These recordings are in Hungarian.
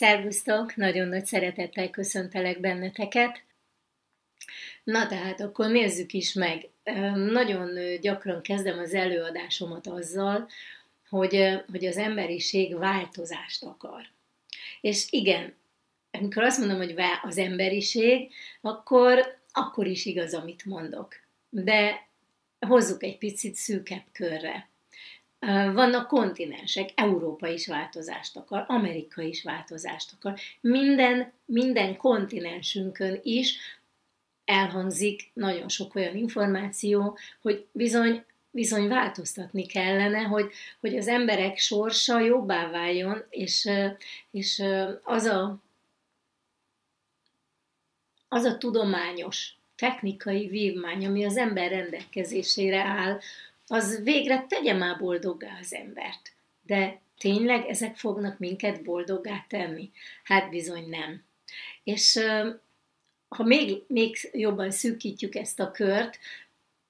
Szervusztok, nagyon nagy szeretettel köszöntelek benneteket. Na tehát akkor nézzük is meg. Nagyon gyakran kezdem az előadásomat azzal, hogy, hogy az emberiség változást akar. És igen, amikor azt mondom, hogy az emberiség, akkor, akkor is igaz, amit mondok. De hozzuk egy picit szűkebb körre. Vannak kontinensek, Európa is változást akar, Amerika is változást akar. Minden, minden kontinensünkön is elhangzik nagyon sok olyan információ, hogy bizony, bizony változtatni kellene, hogy, hogy az emberek sorsa jobbá váljon, és, és az a, az a tudományos, technikai vívmány, ami az ember rendelkezésére áll, az végre tegye már boldoggá az embert. De tényleg ezek fognak minket boldoggá tenni? Hát bizony nem. És ha még, még jobban szűkítjük ezt a kört,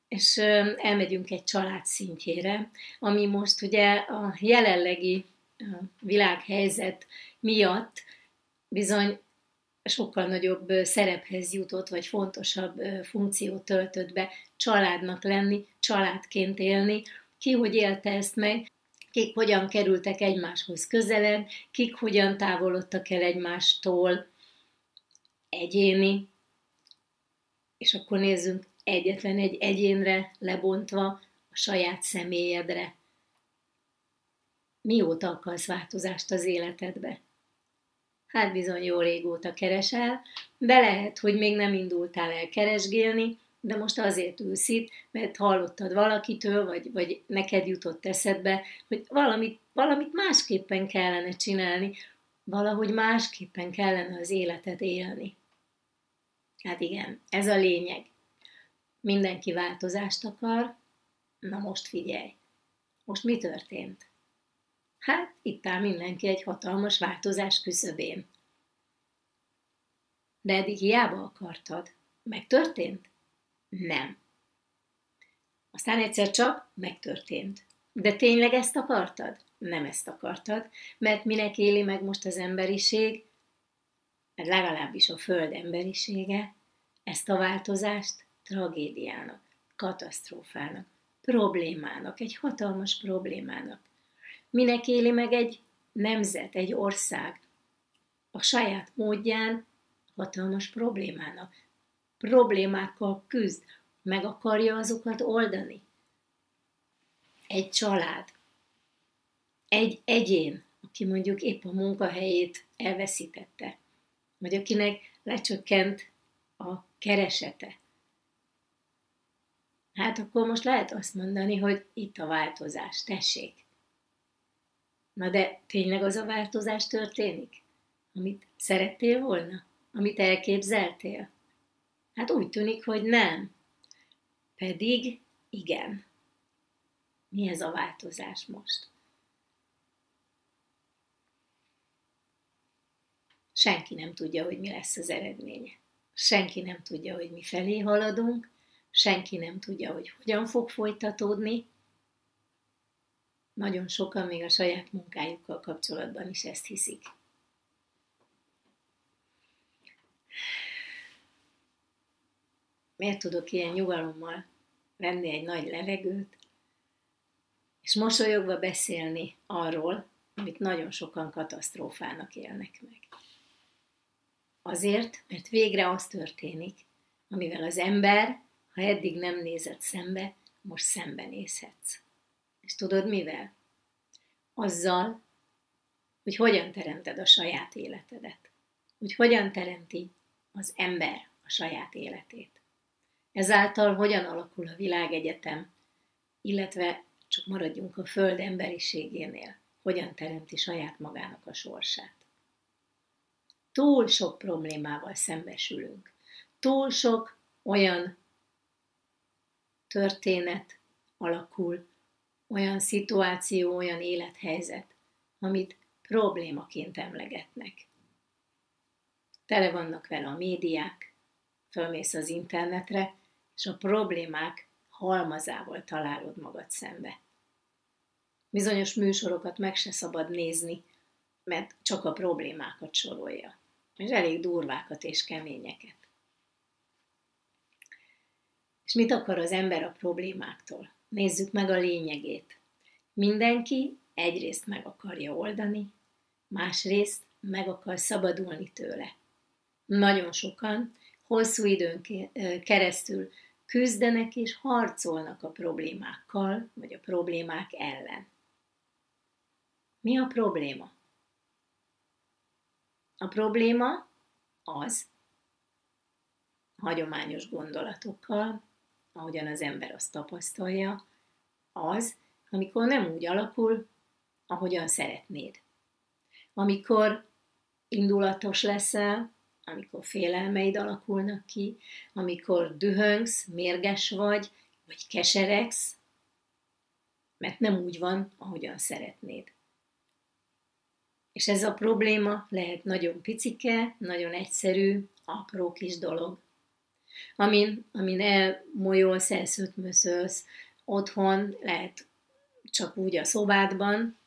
és elmegyünk egy család szintjére, ami most ugye a jelenlegi világhelyzet miatt bizony sokkal nagyobb szerephez jutott, vagy fontosabb funkciót töltött be családnak lenni, családként élni, ki hogy élte ezt meg, kik hogyan kerültek egymáshoz közelebb, kik hogyan távolodtak el egymástól, egyéni, és akkor nézzünk egyetlen egy egyénre lebontva a saját személyedre. Mióta akarsz változást az életedbe? Hát bizony jó régóta keresel, de lehet, hogy még nem indultál el keresgélni, de most azért ülsz itt, mert hallottad valakitől, vagy, vagy neked jutott eszedbe, hogy valamit, valamit másképpen kellene csinálni, valahogy másképpen kellene az életet élni. Hát igen, ez a lényeg. Mindenki változást akar, na most figyelj. Most mi történt? Hát itt áll mindenki egy hatalmas változás küszöbén. De eddig hiába akartad. Megtörtént? Nem. Aztán egyszer csak megtörtént. De tényleg ezt akartad? Nem ezt akartad, mert minek éli meg most az emberiség, mert legalábbis a Föld emberisége, ezt a változást tragédiának, katasztrófának, problémának, egy hatalmas problémának. Minek éli meg egy nemzet, egy ország a saját módján hatalmas problémának. Problémákkal küzd, meg akarja azokat oldani. Egy család, egy egyén, aki mondjuk épp a munkahelyét elveszítette, vagy akinek lecsökkent a keresete. Hát akkor most lehet azt mondani, hogy itt a változás, tessék. Na de tényleg az a változás történik, amit szerettél volna? Amit elképzeltél? Hát úgy tűnik, hogy nem. Pedig igen. Mi ez a változás most? Senki nem tudja, hogy mi lesz az eredménye. Senki nem tudja, hogy mi felé haladunk, senki nem tudja, hogy hogyan fog folytatódni, nagyon sokan még a saját munkájukkal kapcsolatban is ezt hiszik. Miért tudok ilyen nyugalommal venni egy nagy levegőt, és mosolyogva beszélni arról, amit nagyon sokan katasztrófának élnek meg. Azért, mert végre az történik, amivel az ember, ha eddig nem nézett szembe, most szembenézhetsz. És tudod mivel? Azzal, hogy hogyan teremted a saját életedet. Hogy hogyan teremti az ember a saját életét. Ezáltal hogyan alakul a világegyetem, illetve csak maradjunk a Föld emberiségénél, hogyan teremti saját magának a sorsát. Túl sok problémával szembesülünk. Túl sok olyan történet alakul olyan szituáció, olyan élethelyzet, amit problémaként emlegetnek. Tele vannak vele a médiák, fölmész az internetre, és a problémák halmazával találod magad szembe. Bizonyos műsorokat meg se szabad nézni, mert csak a problémákat sorolja. És elég durvákat és keményeket. És mit akar az ember a problémáktól? Nézzük meg a lényegét. Mindenki egyrészt meg akarja oldani, másrészt meg akar szabadulni tőle. Nagyon sokan hosszú időn keresztül küzdenek és harcolnak a problémákkal, vagy a problémák ellen. Mi a probléma? A probléma az, hagyományos gondolatokkal, ahogyan az ember azt tapasztalja, az, amikor nem úgy alakul, ahogyan szeretnéd. Amikor indulatos leszel, amikor félelmeid alakulnak ki, amikor dühöngsz, mérges vagy, vagy keseregsz, mert nem úgy van, ahogyan szeretnéd. És ez a probléma lehet nagyon picike, nagyon egyszerű, apró kis dolog. Amin, amin elmolyolsz, elszötmöszölsz, otthon, lehet csak úgy a szobádban,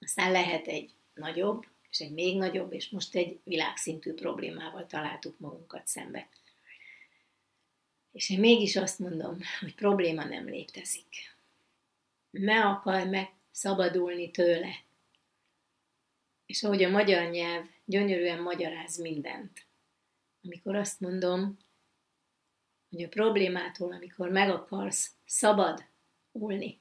aztán lehet egy nagyobb, és egy még nagyobb, és most egy világszintű problémával találtuk magunkat szembe. És én mégis azt mondom, hogy probléma nem létezik. Ne akarj meg szabadulni tőle. És ahogy a magyar nyelv gyönyörűen magyaráz mindent, amikor azt mondom, hogy a problémától, amikor meg akarsz szabad ulni,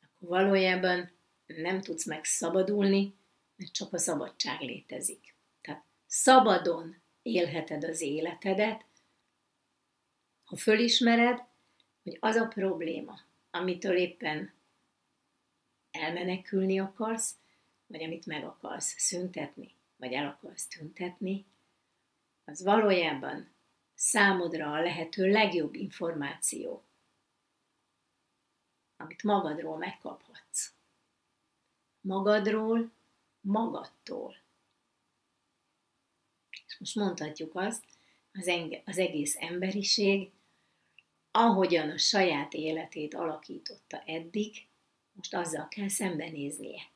akkor valójában nem tudsz megszabadulni, mert csak a szabadság létezik. Tehát szabadon élheted az életedet, ha fölismered, hogy az a probléma, amitől éppen elmenekülni akarsz, vagy amit meg akarsz szüntetni, vagy el akarsz tüntetni, az valójában számodra a lehető legjobb információ, amit magadról megkaphatsz. Magadról, magadtól. És most mondhatjuk azt, az, enge, az egész emberiség, ahogyan a saját életét alakította eddig, most azzal kell szembenéznie.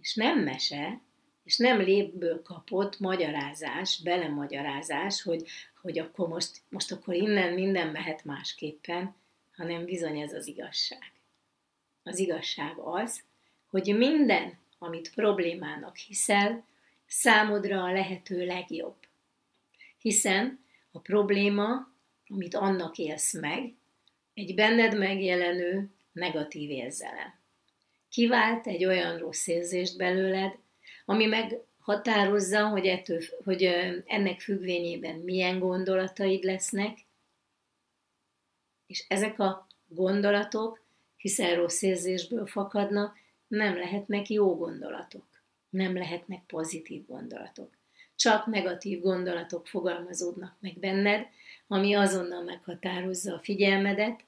És nem mese, és nem lépből kapott magyarázás, belemagyarázás, hogy, hogy akkor most, most akkor innen minden mehet másképpen, hanem bizony ez az igazság. Az igazság az, hogy minden, amit problémának hiszel, számodra a lehető legjobb. Hiszen a probléma, amit annak élsz meg, egy benned megjelenő negatív érzelem. Kivált egy olyan rossz érzést belőled, ami meghatározza, hogy, ettől, hogy ennek függvényében milyen gondolataid lesznek, és ezek a gondolatok, hiszen rossz érzésből fakadnak, nem lehetnek jó gondolatok, nem lehetnek pozitív gondolatok. Csak negatív gondolatok fogalmazódnak meg benned, ami azonnal meghatározza a figyelmedet,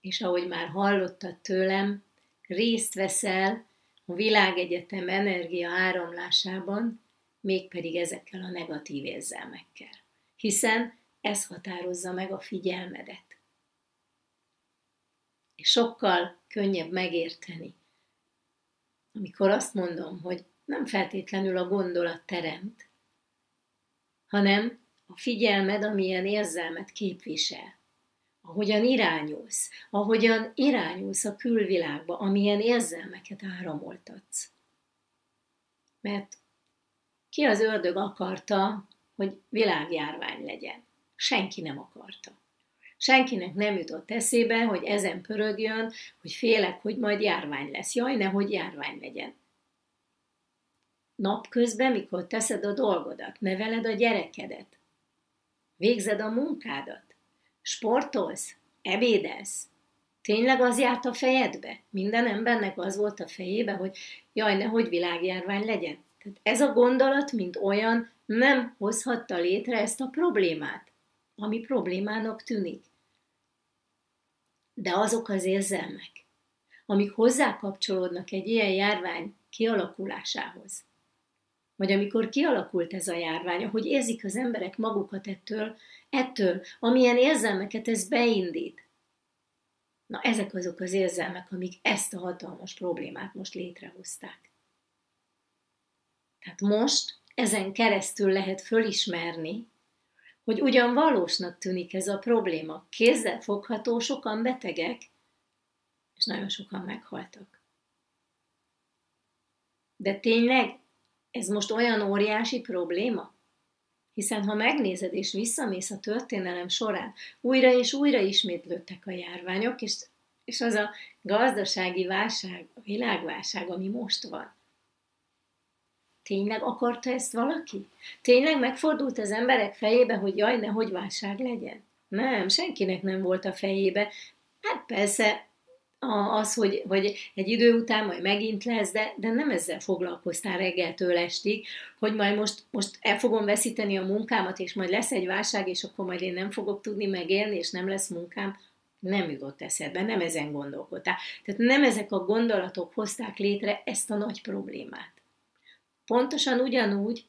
és ahogy már hallottad tőlem, részt veszel a világegyetem energia áramlásában, mégpedig ezekkel a negatív érzelmekkel. Hiszen ez határozza meg a figyelmedet. És sokkal könnyebb megérteni, amikor azt mondom, hogy nem feltétlenül a gondolat teremt, hanem a figyelmed, amilyen érzelmet képvisel, ahogyan irányulsz, ahogyan irányulsz a külvilágba, amilyen érzelmeket áramoltatsz. Mert ki az ördög akarta, hogy világjárvány legyen? Senki nem akarta. Senkinek nem jutott eszébe, hogy ezen pörögjön, hogy félek, hogy majd járvány lesz. Jaj, nehogy járvány legyen. Napközben, mikor teszed a dolgodat, neveled a gyerekedet, végzed a munkádat, sportolsz, ebédelsz, tényleg az járt a fejedbe? Minden embernek az volt a fejébe, hogy jaj, nehogy világjárvány legyen. Tehát ez a gondolat, mint olyan, nem hozhatta létre ezt a problémát, ami problémának tűnik de azok az érzelmek, amik hozzá kapcsolódnak egy ilyen járvány kialakulásához, vagy amikor kialakult ez a járvány, hogy érzik az emberek magukat ettől, ettől, amilyen érzelmeket ez beindít. Na ezek azok az érzelmek, amik ezt a hatalmas problémát most létrehozták. Tehát most ezen keresztül lehet fölismerni, hogy ugyan valósnak tűnik ez a probléma, kézzel fogható, sokan betegek, és nagyon sokan meghaltak. De tényleg ez most olyan óriási probléma? Hiszen ha megnézed és visszamész a történelem során, újra és újra ismétlődtek a járványok, és, és az a gazdasági válság, a világválság, ami most van. Tényleg akarta ezt valaki? Tényleg megfordult az emberek fejébe, hogy jaj, nehogy válság legyen? Nem, senkinek nem volt a fejébe. Hát persze az, hogy, hogy egy idő után majd megint lesz, de, de nem ezzel foglalkoztál reggeltől estig, hogy majd most, most el fogom veszíteni a munkámat, és majd lesz egy válság, és akkor majd én nem fogok tudni megélni, és nem lesz munkám. Nem jutott eszedbe, nem ezen gondolkodtál. Tehát nem ezek a gondolatok hozták létre ezt a nagy problémát. Pontosan ugyanúgy,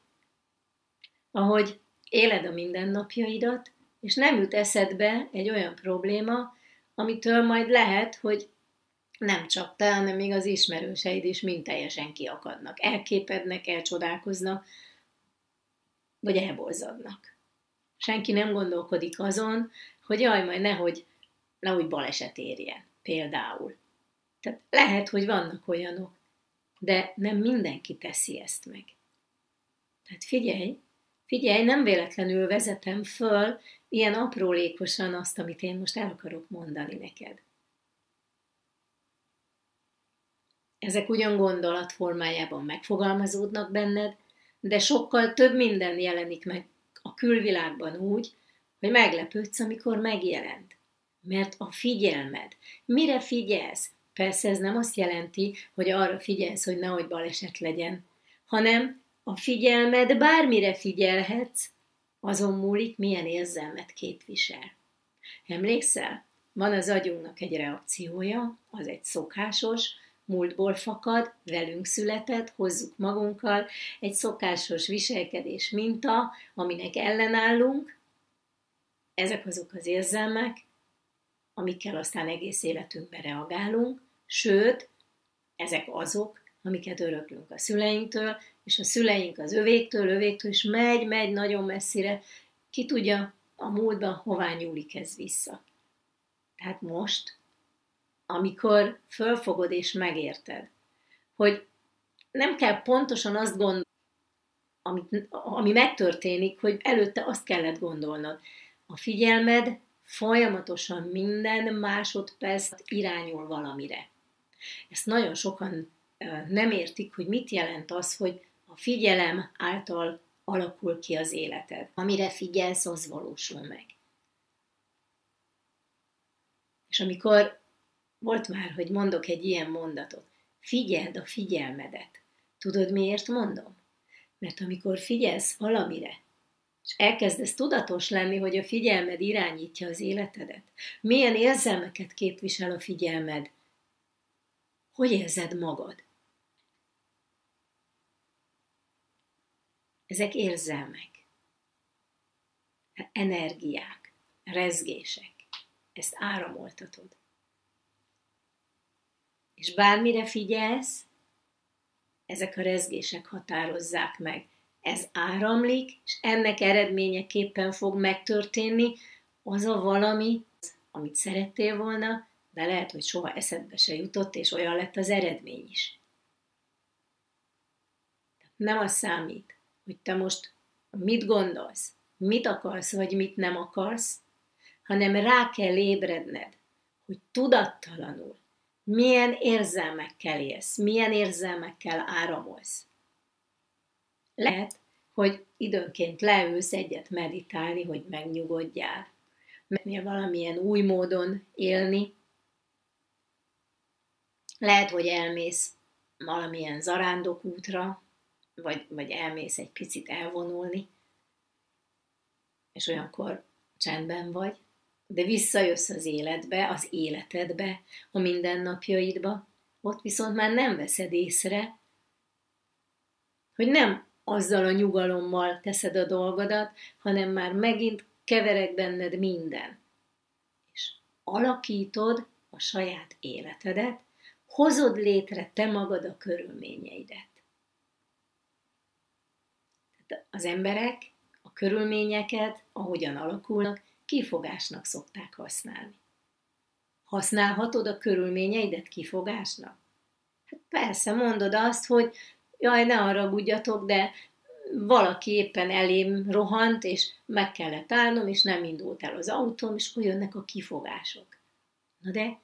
ahogy éled a mindennapjaidat, és nem jut eszedbe egy olyan probléma, amitől majd lehet, hogy nem csak te, hanem még az ismerőseid is mind teljesen kiakadnak, elképednek, elcsodálkoznak, vagy elborzadnak. Senki nem gondolkodik azon, hogy jaj, majd nehogy, nehogy baleset érjen, például. Tehát lehet, hogy vannak olyanok, de nem mindenki teszi ezt meg. Tehát figyelj, figyelj, nem véletlenül vezetem föl ilyen aprólékosan azt, amit én most el akarok mondani neked. Ezek ugyan gondolat formájában megfogalmazódnak benned, de sokkal több minden jelenik meg a külvilágban úgy, hogy meglepődsz, amikor megjelent. Mert a figyelmed, mire figyelsz? Persze ez nem azt jelenti, hogy arra figyelsz, hogy nehogy baleset legyen, hanem a figyelmed bármire figyelhetsz, azon múlik, milyen érzelmet képvisel. Emlékszel? Van az agyunknak egy reakciója, az egy szokásos, múltból fakad, velünk született, hozzuk magunkkal, egy szokásos viselkedés minta, aminek ellenállunk. Ezek azok az érzelmek, amikkel aztán egész életünkben reagálunk, sőt, ezek azok, amiket öröklünk a szüleinktől, és a szüleink az övéktől, övéktől, és megy, megy nagyon messzire, ki tudja a múltban hová nyúlik ez vissza. Tehát most amikor fölfogod és megérted, hogy nem kell pontosan azt gondolni, ami, ami megtörténik, hogy előtte azt kellett gondolnod. A figyelmed folyamatosan minden másodperc irányul valamire. Ezt nagyon sokan nem értik, hogy mit jelent az, hogy a figyelem által alakul ki az életed. Amire figyelsz, az valósul meg. És amikor volt már, hogy mondok egy ilyen mondatot. Figyeld a figyelmedet. Tudod, miért mondom? Mert amikor figyelsz valamire, és elkezdesz tudatos lenni, hogy a figyelmed irányítja az életedet, milyen érzelmeket képvisel a figyelmed, hogy érzed magad? Ezek érzelmek, energiák, rezgések. Ezt áramoltatod és bármire figyelsz, ezek a rezgések határozzák meg. Ez áramlik, és ennek eredményeképpen fog megtörténni az a valami, amit szerettél volna, de lehet, hogy soha eszedbe se jutott, és olyan lett az eredmény is. Nem az számít, hogy te most mit gondolsz, mit akarsz, vagy mit nem akarsz, hanem rá kell ébredned, hogy tudattalanul milyen érzelmekkel élsz, milyen érzelmekkel áramolsz. Lehet, hogy időnként leülsz egyet meditálni, hogy megnyugodjál, mennél valamilyen új módon élni. Lehet, hogy elmész valamilyen zarándok útra, vagy, vagy elmész egy picit elvonulni, és olyankor csendben vagy de visszajössz az életbe, az életedbe, a mindennapjaidba, ott viszont már nem veszed észre, hogy nem azzal a nyugalommal teszed a dolgodat, hanem már megint keverek benned minden. És alakítod a saját életedet, hozod létre te magad a körülményeidet. Az emberek a körülményeket, ahogyan alakulnak, kifogásnak szokták használni. Használhatod a körülményeidet kifogásnak? Hát persze, mondod azt, hogy jaj, ne haragudjatok, de valaki éppen elém rohant, és meg kellett állnom, és nem indult el az autóm, és akkor a kifogások. Na de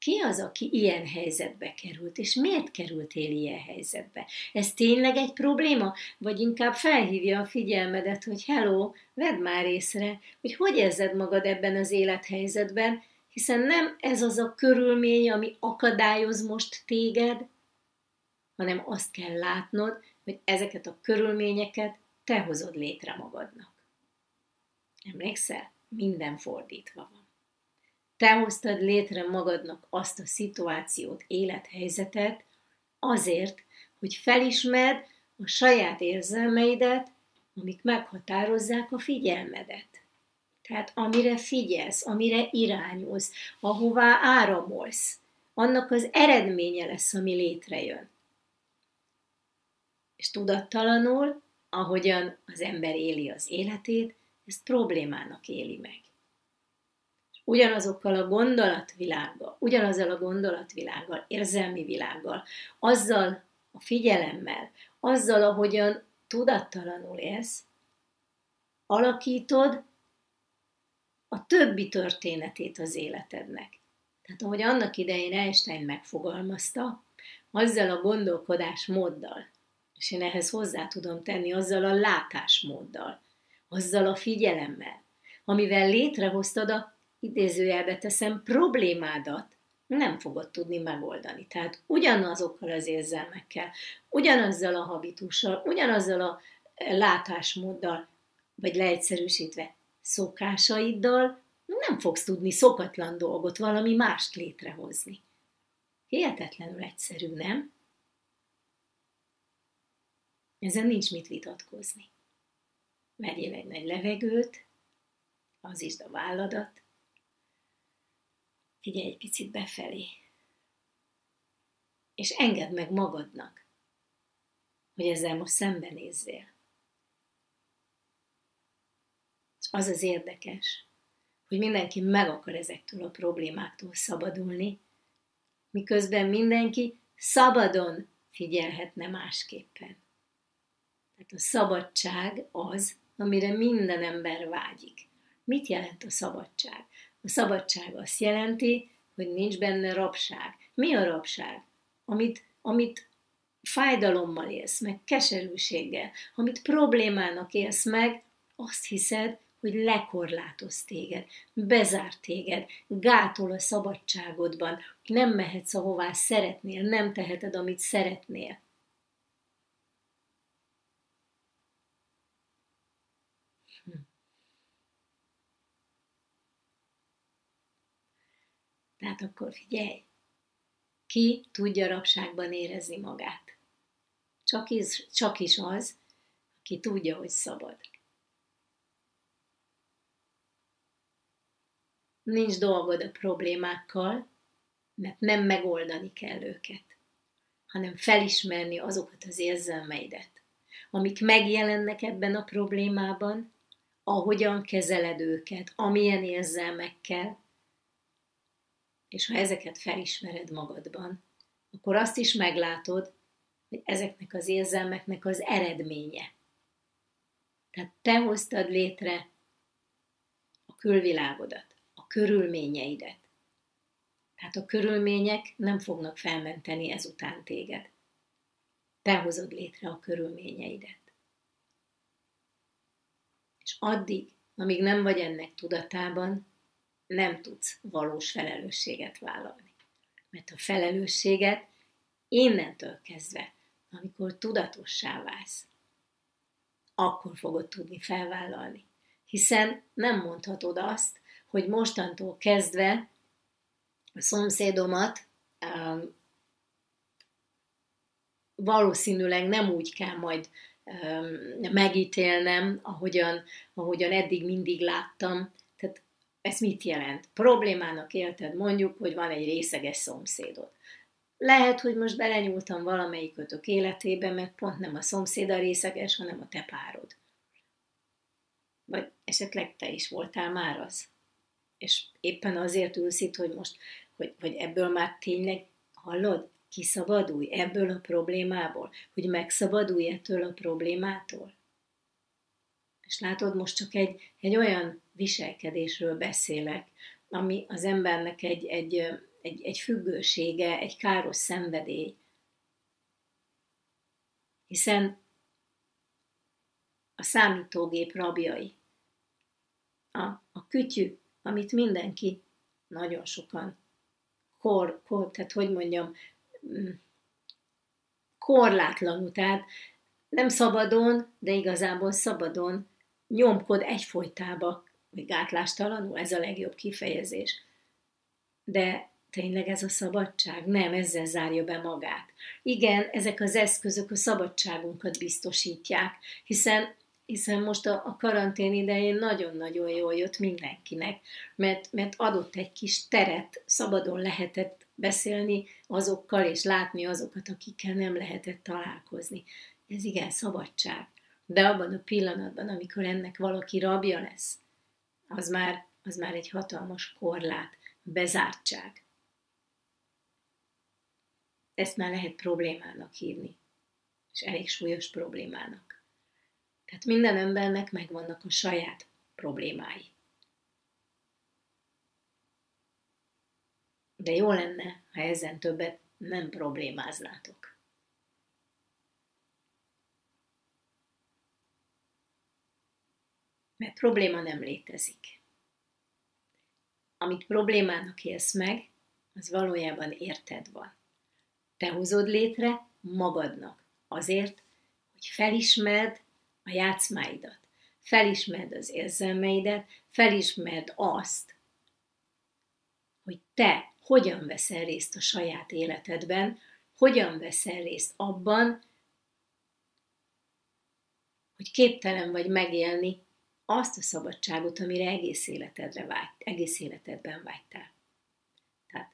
ki az, aki ilyen helyzetbe került, és miért kerültél ilyen helyzetbe? Ez tényleg egy probléma? Vagy inkább felhívja a figyelmedet, hogy hello, vedd már észre, hogy hogy érzed magad ebben az élethelyzetben, hiszen nem ez az a körülmény, ami akadályoz most téged, hanem azt kell látnod, hogy ezeket a körülményeket te hozod létre magadnak. Emlékszel? Minden fordítva van. Te hoztad létre magadnak azt a szituációt, élethelyzetet azért, hogy felismerd a saját érzelmeidet, amik meghatározzák a figyelmedet. Tehát amire figyelsz, amire irányulsz, ahová áramolsz, annak az eredménye lesz, ami létrejön. És tudattalanul, ahogyan az ember éli az életét, ezt problémának éli meg ugyanazokkal a gondolatvilággal, ugyanazzal a gondolatvilággal, érzelmi világgal, azzal a figyelemmel, azzal, ahogyan tudattalanul élsz, alakítod a többi történetét az életednek. Tehát ahogy annak idején Einstein megfogalmazta, azzal a gondolkodásmóddal, és én ehhez hozzá tudom tenni, azzal a látásmóddal, azzal a figyelemmel, amivel létrehoztad a idézőjelbe teszem, problémádat nem fogod tudni megoldani. Tehát ugyanazokkal az érzelmekkel, ugyanazzal a habitussal, ugyanazzal a látásmóddal, vagy leegyszerűsítve szokásaiddal nem fogsz tudni szokatlan dolgot, valami mást létrehozni. Hihetetlenül egyszerű, nem? Ezen nincs mit vitatkozni. Vegyél egy nagy levegőt, az is a válladat, Figyelj egy picit befelé. És engedd meg magadnak, hogy ezzel most szembenézzél. És az az érdekes, hogy mindenki meg akar ezektől a problémáktól szabadulni, miközben mindenki szabadon figyelhetne másképpen. Tehát a szabadság az, amire minden ember vágyik. Mit jelent a szabadság? A szabadság azt jelenti, hogy nincs benne rabság. Mi a rabság? Amit, amit fájdalommal élsz meg, keserűséggel, amit problémának élsz meg, azt hiszed, hogy lekorlátoz téged, bezár téged, gátol a szabadságodban, nem mehetsz ahová szeretnél, nem teheted, amit szeretnél. Tehát akkor figyelj, ki tudja rabságban érezni magát? Csak is, csak is az, aki tudja, hogy szabad. Nincs dolgod a problémákkal, mert nem megoldani kell őket, hanem felismerni azokat az érzelmeidet, amik megjelennek ebben a problémában, ahogyan kezeled őket, amilyen érzelmekkel, és ha ezeket felismered magadban, akkor azt is meglátod, hogy ezeknek az érzelmeknek az eredménye. Tehát te hoztad létre a külvilágodat, a körülményeidet. Tehát a körülmények nem fognak felmenteni ezután téged. Te hozod létre a körülményeidet. És addig, amíg nem vagy ennek tudatában, nem tudsz valós felelősséget vállalni. Mert a felelősséget innentől kezdve, amikor tudatossá válsz, akkor fogod tudni felvállalni. Hiszen nem mondhatod azt, hogy mostantól kezdve a szomszédomat um, valószínűleg nem úgy kell majd um, megítélnem, ahogyan, ahogyan eddig mindig láttam, ez mit jelent? Problémának élted mondjuk, hogy van egy részeges szomszédod. Lehet, hogy most belenyúltam valamelyik kötök életébe, mert pont nem a szomszéd a részeges, hanem a te párod. Vagy esetleg te is voltál már az. És éppen azért ülsz itt, hogy most, hogy, hogy ebből már tényleg hallod, kiszabadulj ebből a problémából, hogy megszabadulj ettől a problémától. És látod, most csak egy, egy olyan viselkedésről beszélek, ami az embernek egy, egy, egy, egy függősége, egy káros szenvedély. Hiszen a számítógép rabjai, a, a kütyű, amit mindenki, nagyon sokan, kor, kor, tehát hogy mondjam, mm, korlátlanul, tehát nem szabadon, de igazából szabadon nyomkod egyfolytába, vagy gátlástalanul, ez a legjobb kifejezés. De tényleg ez a szabadság? Nem, ezzel zárja be magát. Igen, ezek az eszközök a szabadságunkat biztosítják, hiszen hiszen most a, a karantén idején nagyon-nagyon jól jött mindenkinek, mert, mert adott egy kis teret, szabadon lehetett beszélni azokkal, és látni azokat, akikkel nem lehetett találkozni. Ez igen, szabadság. De abban a pillanatban, amikor ennek valaki rabja lesz, az már, az már egy hatalmas korlát, bezártság. Ezt már lehet problémának hívni, és elég súlyos problémának. Tehát minden embernek megvannak a saját problémái. De jó lenne, ha ezen többet nem problémáznátok. Mert probléma nem létezik. Amit problémának élsz meg, az valójában érted van. Te hozod létre magadnak. Azért, hogy felismerd a játszmáidat, felismerd az érzelmeidet, felismerd azt, hogy te hogyan veszel részt a saját életedben, hogyan veszel részt abban, hogy képtelen vagy megélni azt a szabadságot, amire egész életedre vágy, egész életedben vágytál. Tehát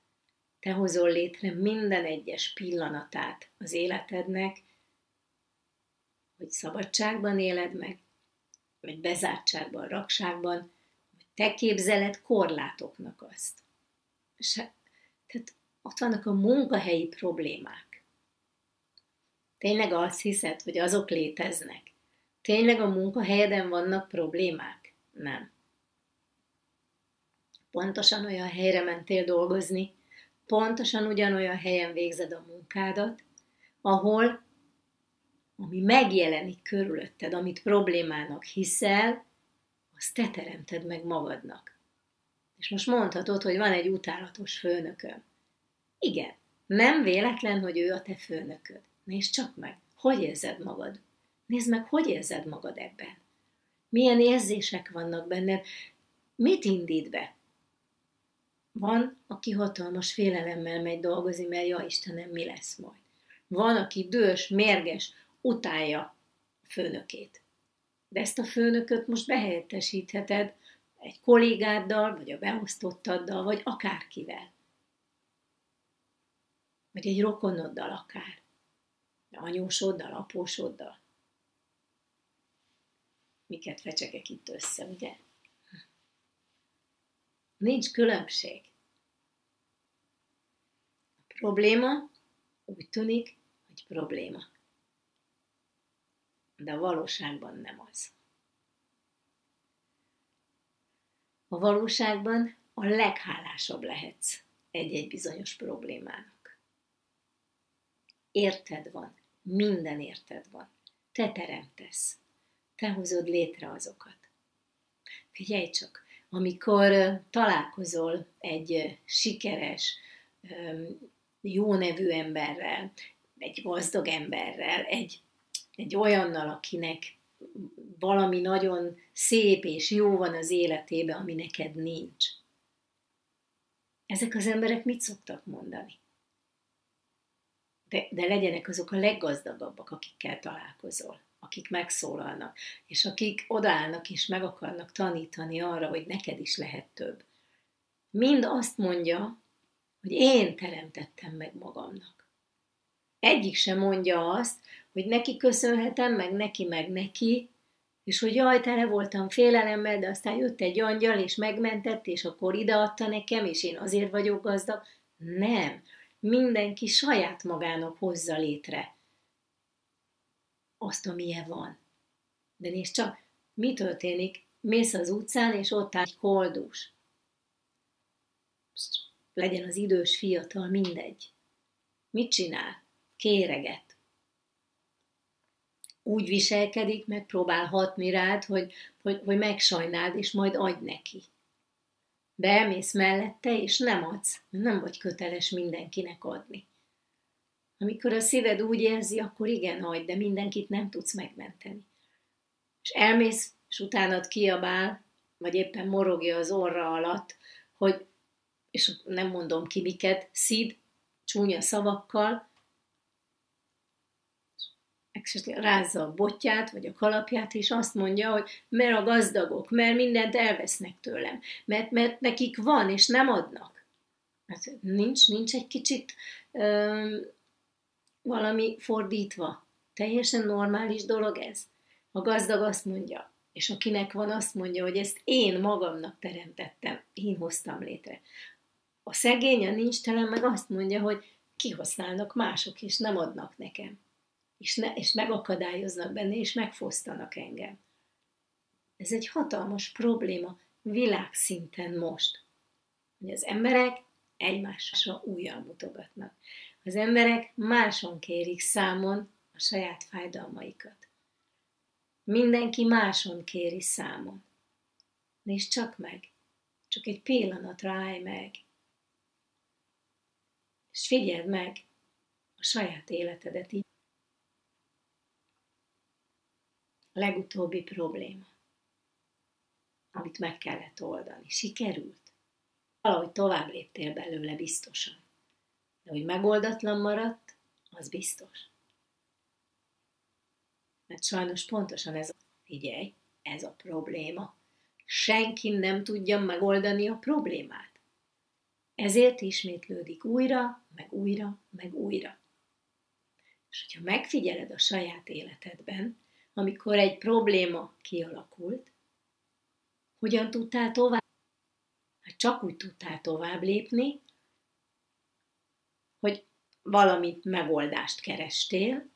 te hozol létre minden egyes pillanatát az életednek, hogy szabadságban éled meg, vagy bezártságban, rakságban, hogy te képzeled korlátoknak azt. És tehát ott vannak a munkahelyi problémák. Tényleg azt hiszed, hogy azok léteznek? Tényleg a munkahelyeden vannak problémák? Nem. Pontosan olyan helyre mentél dolgozni, pontosan ugyanolyan helyen végzed a munkádat, ahol ami megjelenik körülötted, amit problémának hiszel, azt te teremted meg magadnak. És most mondhatod, hogy van egy utálatos főnököm. Igen, nem véletlen, hogy ő a te főnököd. Nézd csak meg, hogy érzed magad. Nézd meg, hogy érzed magad ebben. Milyen érzések vannak benned. Mit indít be? Van, aki hatalmas félelemmel megy dolgozni, mert ja Istenem, mi lesz majd. Van, aki dős, mérges, utálja a főnökét. De ezt a főnököt most behelyettesítheted egy kollégáddal, vagy a beosztottaddal, vagy akárkivel. Vagy egy rokonoddal akár. Anyósoddal, apósoddal. Miket fecsegek itt össze, ugye? Nincs különbség. A probléma úgy tűnik, hogy probléma de a valóságban nem az. A valóságban a leghálásabb lehetsz egy-egy bizonyos problémának. Érted van, minden érted van. Te teremtesz. Te hozod létre azokat. Figyelj csak, amikor találkozol egy sikeres, jó nevű emberrel, egy gazdag emberrel, egy egy olyannal, akinek valami nagyon szép és jó van az életében, ami neked nincs. Ezek az emberek mit szoktak mondani? De, de legyenek azok a leggazdagabbak, akikkel találkozol. Akik megszólalnak, és akik odaállnak és meg akarnak tanítani arra, hogy neked is lehet több. Mind azt mondja, hogy én teremtettem meg magamnak. Egyik sem mondja azt, hogy neki köszönhetem, meg neki, meg neki, és hogy jaj, tele voltam félelemmel, de aztán jött egy angyal, és megmentett, és akkor ideadta nekem, és én azért vagyok gazdag. Nem. Mindenki saját magának hozza létre azt, amilyen van. De nézd csak, mi történik? Mész az utcán, és ott áll egy koldus. Legyen az idős, fiatal, mindegy. Mit csinál? Kéreget. Úgy viselkedik, megpróbál hatni rád, hogy, hogy, hogy megsajnáld, és majd adj neki. De elmész mellette, és nem adsz, nem vagy köteles mindenkinek adni. Amikor a szíved úgy érzi, akkor igen, hagyd, de mindenkit nem tudsz megmenteni. És elmész, és utánad kiabál, vagy éppen morogja az orra alatt, hogy, és nem mondom ki miket, szid, csúnya szavakkal, esetleg rázza a botját, vagy a kalapját, és azt mondja, hogy mert a gazdagok, mert mindent elvesznek tőlem, mert, mert nekik van, és nem adnak. Hát nincs, nincs egy kicsit valami fordítva. Teljesen normális dolog ez. A gazdag azt mondja, és akinek van, azt mondja, hogy ezt én magamnak teremtettem, én hoztam létre. A szegény, a nincs telen meg azt mondja, hogy kihasználnak mások, és nem adnak nekem. És, ne, és megakadályoznak benne, és megfosztanak engem. Ez egy hatalmas probléma világszinten most. Hogy az emberek egymásra újjal mutogatnak. Az emberek máson kérik számon a saját fájdalmaikat. Mindenki máson kéri számon. Nézd csak meg, csak egy pillanatra állj meg, és figyeld meg a saját életedet így. Legutóbbi probléma, amit meg kellett oldani, sikerült. Valahogy tovább léptél belőle biztosan. De hogy megoldatlan maradt, az biztos. Mert sajnos pontosan ez, figyelj, ez a probléma. Senki nem tudja megoldani a problémát. Ezért ismétlődik újra, meg újra, meg újra. És hogyha megfigyeled a saját életedben, amikor egy probléma kialakult, hogyan tudtál tovább? Hát csak úgy tudtál tovább lépni, hogy valami megoldást kerestél,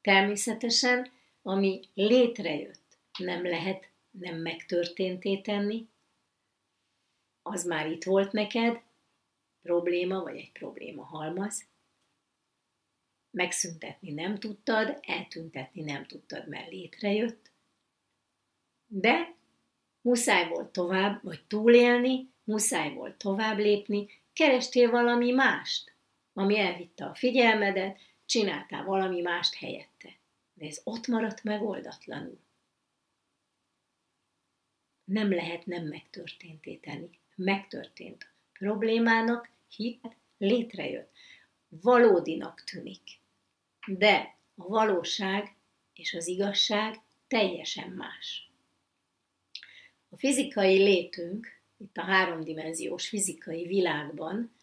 természetesen, ami létrejött, nem lehet nem megtörténté tenni, az már itt volt neked, probléma, vagy egy probléma halmaz, megszüntetni nem tudtad, eltüntetni nem tudtad, mert létrejött, de muszáj volt tovább, vagy túlélni, muszáj volt tovább lépni, kerestél valami mást, ami elvitte a figyelmedet, csináltál valami mást helyette. De ez ott maradt megoldatlanul. Nem lehet nem megtörténté tenni. Megtörtént. Problémának hit létrejött. Valódinak tűnik. De a valóság és az igazság teljesen más. A fizikai létünk, itt a háromdimenziós fizikai világban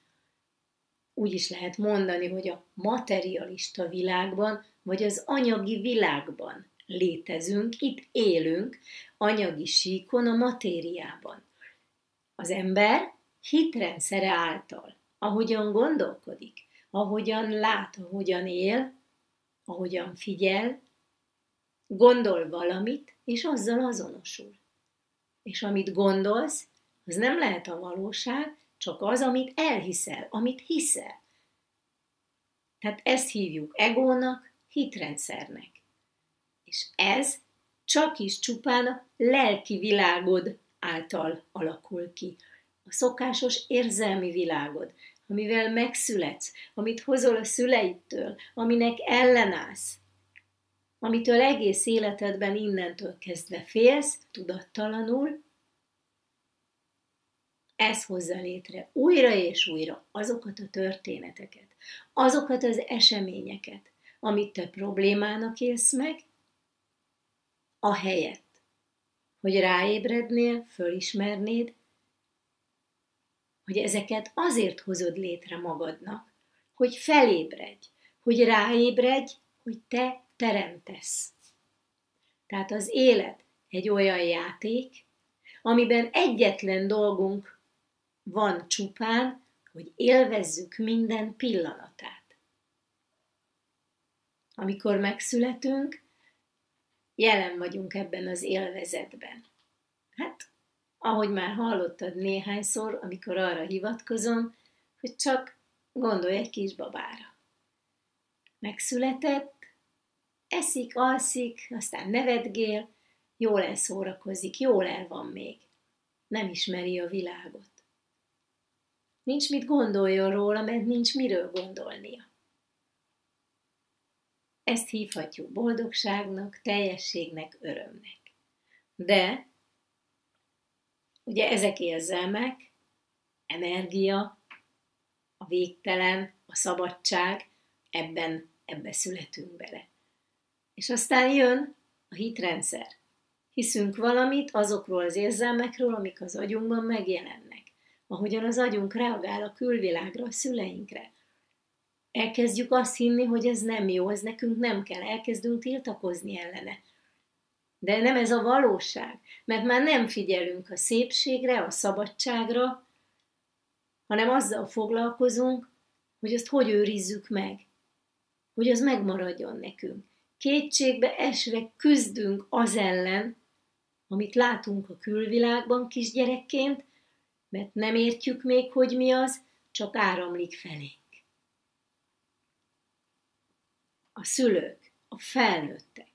úgy is lehet mondani, hogy a materialista világban, vagy az anyagi világban létezünk, itt élünk, anyagi síkon, a matériában. Az ember hitrendszere által, ahogyan gondolkodik, ahogyan lát, ahogyan él, ahogyan figyel, gondol valamit, és azzal azonosul. És amit gondolsz, az nem lehet a valóság, csak az, amit elhiszel, amit hiszel. Tehát ezt hívjuk egónak, hitrendszernek. És ez csak is csupán a lelki világod által alakul ki. A szokásos érzelmi világod, amivel megszületsz, amit hozol a szüleidtől, aminek ellenállsz, amitől egész életedben innentől kezdve félsz, tudattalanul, ez hozza létre újra és újra azokat a történeteket, azokat az eseményeket, amit te problémának élsz meg, ahelyett, hogy ráébrednél, fölismernéd, hogy ezeket azért hozod létre magadnak, hogy felébredj, hogy ráébredj, hogy te teremtesz. Tehát az élet egy olyan játék, amiben egyetlen dolgunk van csupán, hogy élvezzük minden pillanatát. Amikor megszületünk, jelen vagyunk ebben az élvezetben. Hát, ahogy már hallottad néhányszor, amikor arra hivatkozom, hogy csak gondolj egy kis babára. Megszületett, eszik, alszik, aztán nevetgél, jól elszórakozik, jól el van még. Nem ismeri a világot. Nincs mit gondoljon róla, mert nincs miről gondolnia. Ezt hívhatjuk boldogságnak, teljességnek, örömnek. De ugye ezek érzelmek, energia, a végtelen, a szabadság, ebben, ebbe születünk bele. És aztán jön a hitrendszer. Hiszünk valamit azokról az érzelmekről, amik az agyunkban megjelennek. Ahogyan az agyunk reagál a külvilágra, a szüleinkre. Elkezdjük azt hinni, hogy ez nem jó, ez nekünk nem kell, elkezdünk tiltakozni ellene. De nem ez a valóság, mert már nem figyelünk a szépségre, a szabadságra, hanem azzal foglalkozunk, hogy azt hogy őrizzük meg, hogy az megmaradjon nekünk kétségbe esve küzdünk az ellen, amit látunk a külvilágban kisgyerekként, mert nem értjük még, hogy mi az, csak áramlik felénk. A szülők, a felnőttek,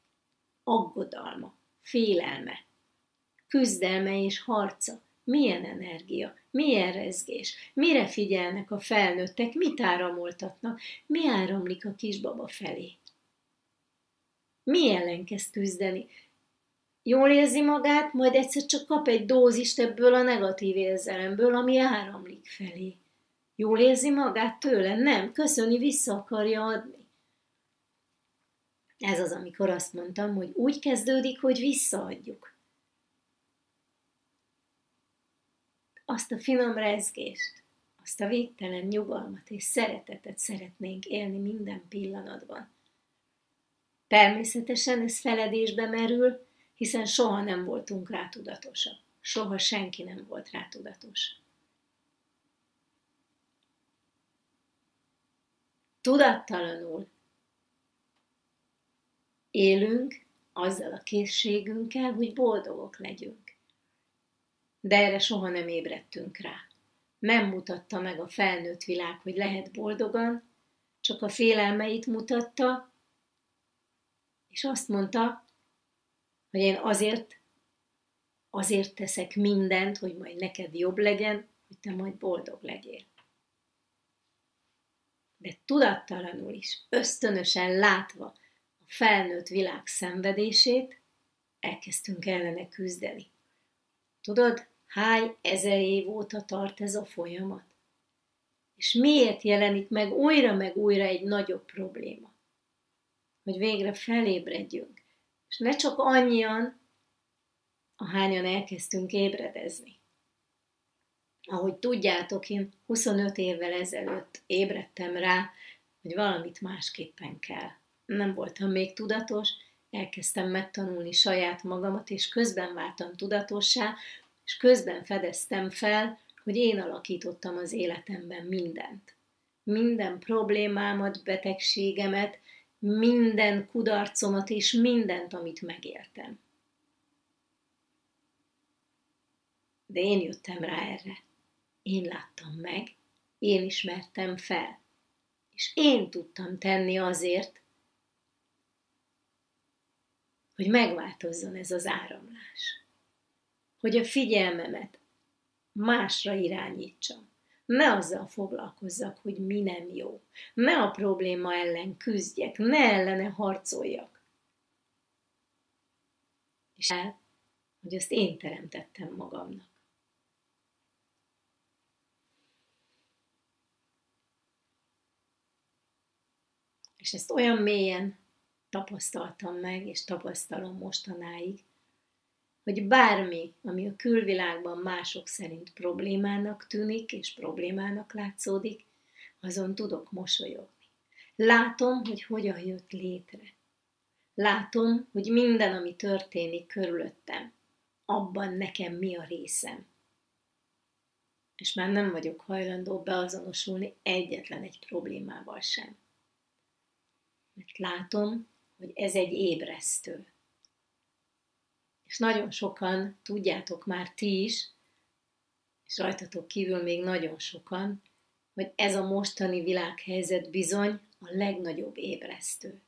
aggodalma, félelme, küzdelme és harca, milyen energia, milyen rezgés, mire figyelnek a felnőttek, mit áramoltatnak, mi áramlik a kisbaba felé mi ellen kezd küzdeni. Jól érzi magát, majd egyszer csak kap egy dózist ebből a negatív érzelemből, ami áramlik felé. Jól érzi magát tőle? Nem, köszöni, vissza akarja adni. Ez az, amikor azt mondtam, hogy úgy kezdődik, hogy visszaadjuk. Azt a finom rezgést, azt a végtelen nyugalmat és szeretetet szeretnénk élni minden pillanatban. Természetesen ez feledésbe merül, hiszen soha nem voltunk rá tudatosak. Soha senki nem volt rá tudatos. Tudattalanul élünk azzal a készségünkkel, hogy boldogok legyünk. De erre soha nem ébredtünk rá. Nem mutatta meg a felnőtt világ, hogy lehet boldogan, csak a félelmeit mutatta, és azt mondta, hogy én azért, azért teszek mindent, hogy majd neked jobb legyen, hogy te majd boldog legyél. De tudattalanul is, ösztönösen látva a felnőtt világ szenvedését, elkezdtünk ellene küzdeni. Tudod, hány ezer év óta tart ez a folyamat? És miért jelenik meg újra meg újra egy nagyobb probléma? hogy végre felébredjünk. És ne csak annyian, ahányan elkezdtünk ébredezni. Ahogy tudjátok, én 25 évvel ezelőtt ébredtem rá, hogy valamit másképpen kell. Nem voltam még tudatos, elkezdtem megtanulni saját magamat, és közben váltam tudatossá, és közben fedeztem fel, hogy én alakítottam az életemben mindent. Minden problémámat, betegségemet, minden kudarcomat és mindent, amit megéltem. De én jöttem rá erre. Én láttam meg, én ismertem fel. És én tudtam tenni azért, hogy megváltozzon ez az áramlás. Hogy a figyelmemet másra irányítsam. Ne azzal foglalkozzak, hogy mi nem jó. Ne a probléma ellen küzdjek, ne ellene harcoljak. És el, hogy azt én teremtettem magamnak. És ezt olyan mélyen tapasztaltam meg, és tapasztalom mostanáig, hogy bármi, ami a külvilágban mások szerint problémának tűnik, és problémának látszódik, azon tudok mosolyogni. Látom, hogy hogyan jött létre. Látom, hogy minden, ami történik körülöttem, abban nekem mi a részem. És már nem vagyok hajlandó beazonosulni egyetlen egy problémával sem. Mert látom, hogy ez egy ébresztő. És nagyon sokan, tudjátok már ti is, és rajtatok kívül még nagyon sokan, hogy ez a mostani világhelyzet bizony a legnagyobb ébresztő.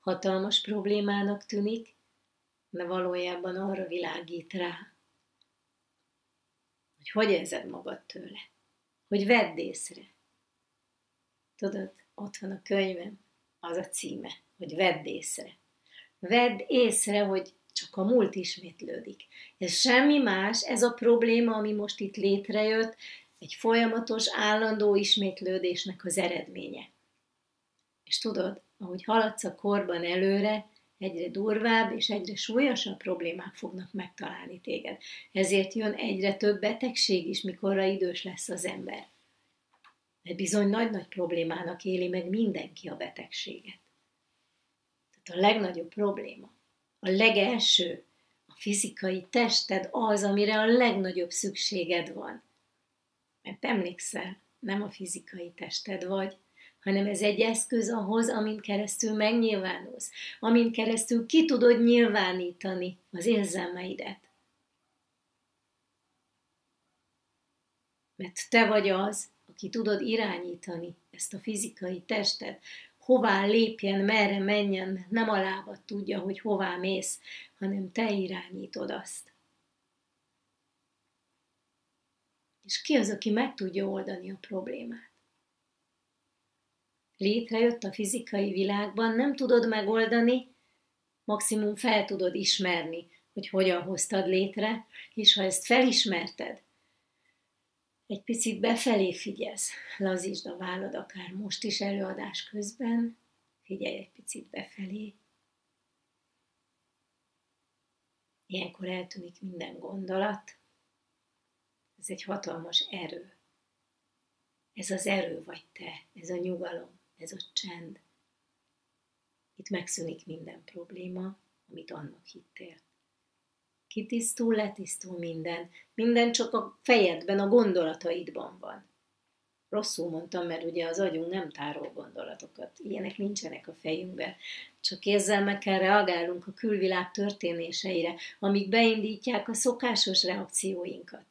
Hatalmas problémának tűnik, de valójában arra világít rá, hogy hogy érzed magad tőle, hogy vedd észre. Tudod, ott van a könyvem, az a címe, hogy vedd észre. Vedd észre, hogy csak a múlt ismétlődik. Ez semmi más, ez a probléma, ami most itt létrejött, egy folyamatos, állandó ismétlődésnek az eredménye. És tudod, ahogy haladsz a korban előre, egyre durvább és egyre súlyosabb problémák fognak megtalálni téged. Ezért jön egyre több betegség is, mikorra idős lesz az ember. Mert bizony nagy-nagy problémának éli meg mindenki a betegséget. Tehát a legnagyobb probléma, a legelső, a fizikai tested az, amire a legnagyobb szükséged van. Mert emlékszel, nem a fizikai tested vagy, hanem ez egy eszköz ahhoz, amin keresztül megnyilvánulsz, amin keresztül ki tudod nyilvánítani az érzelmeidet. Mert te vagy az, aki tudod irányítani ezt a fizikai testet, hová lépjen, merre menjen, nem a lábad tudja, hogy hová mész, hanem te irányítod azt. És ki az, aki meg tudja oldani a problémát? létrejött a fizikai világban, nem tudod megoldani, maximum fel tudod ismerni, hogy hogyan hoztad létre, és ha ezt felismerted, egy picit befelé figyelsz, lazítsd a vállad akár most is előadás közben, figyelj egy picit befelé. Ilyenkor eltűnik minden gondolat. Ez egy hatalmas erő. Ez az erő vagy te, ez a nyugalom ez a csend. Itt megszűnik minden probléma, amit annak hittél. Kitisztul, letisztul minden. Minden csak a fejedben, a gondolataidban van. Rosszul mondtam, mert ugye az agyunk nem tárol gondolatokat. Ilyenek nincsenek a fejünkben. Csak érzelmekkel reagálunk a külvilág történéseire, amik beindítják a szokásos reakcióinkat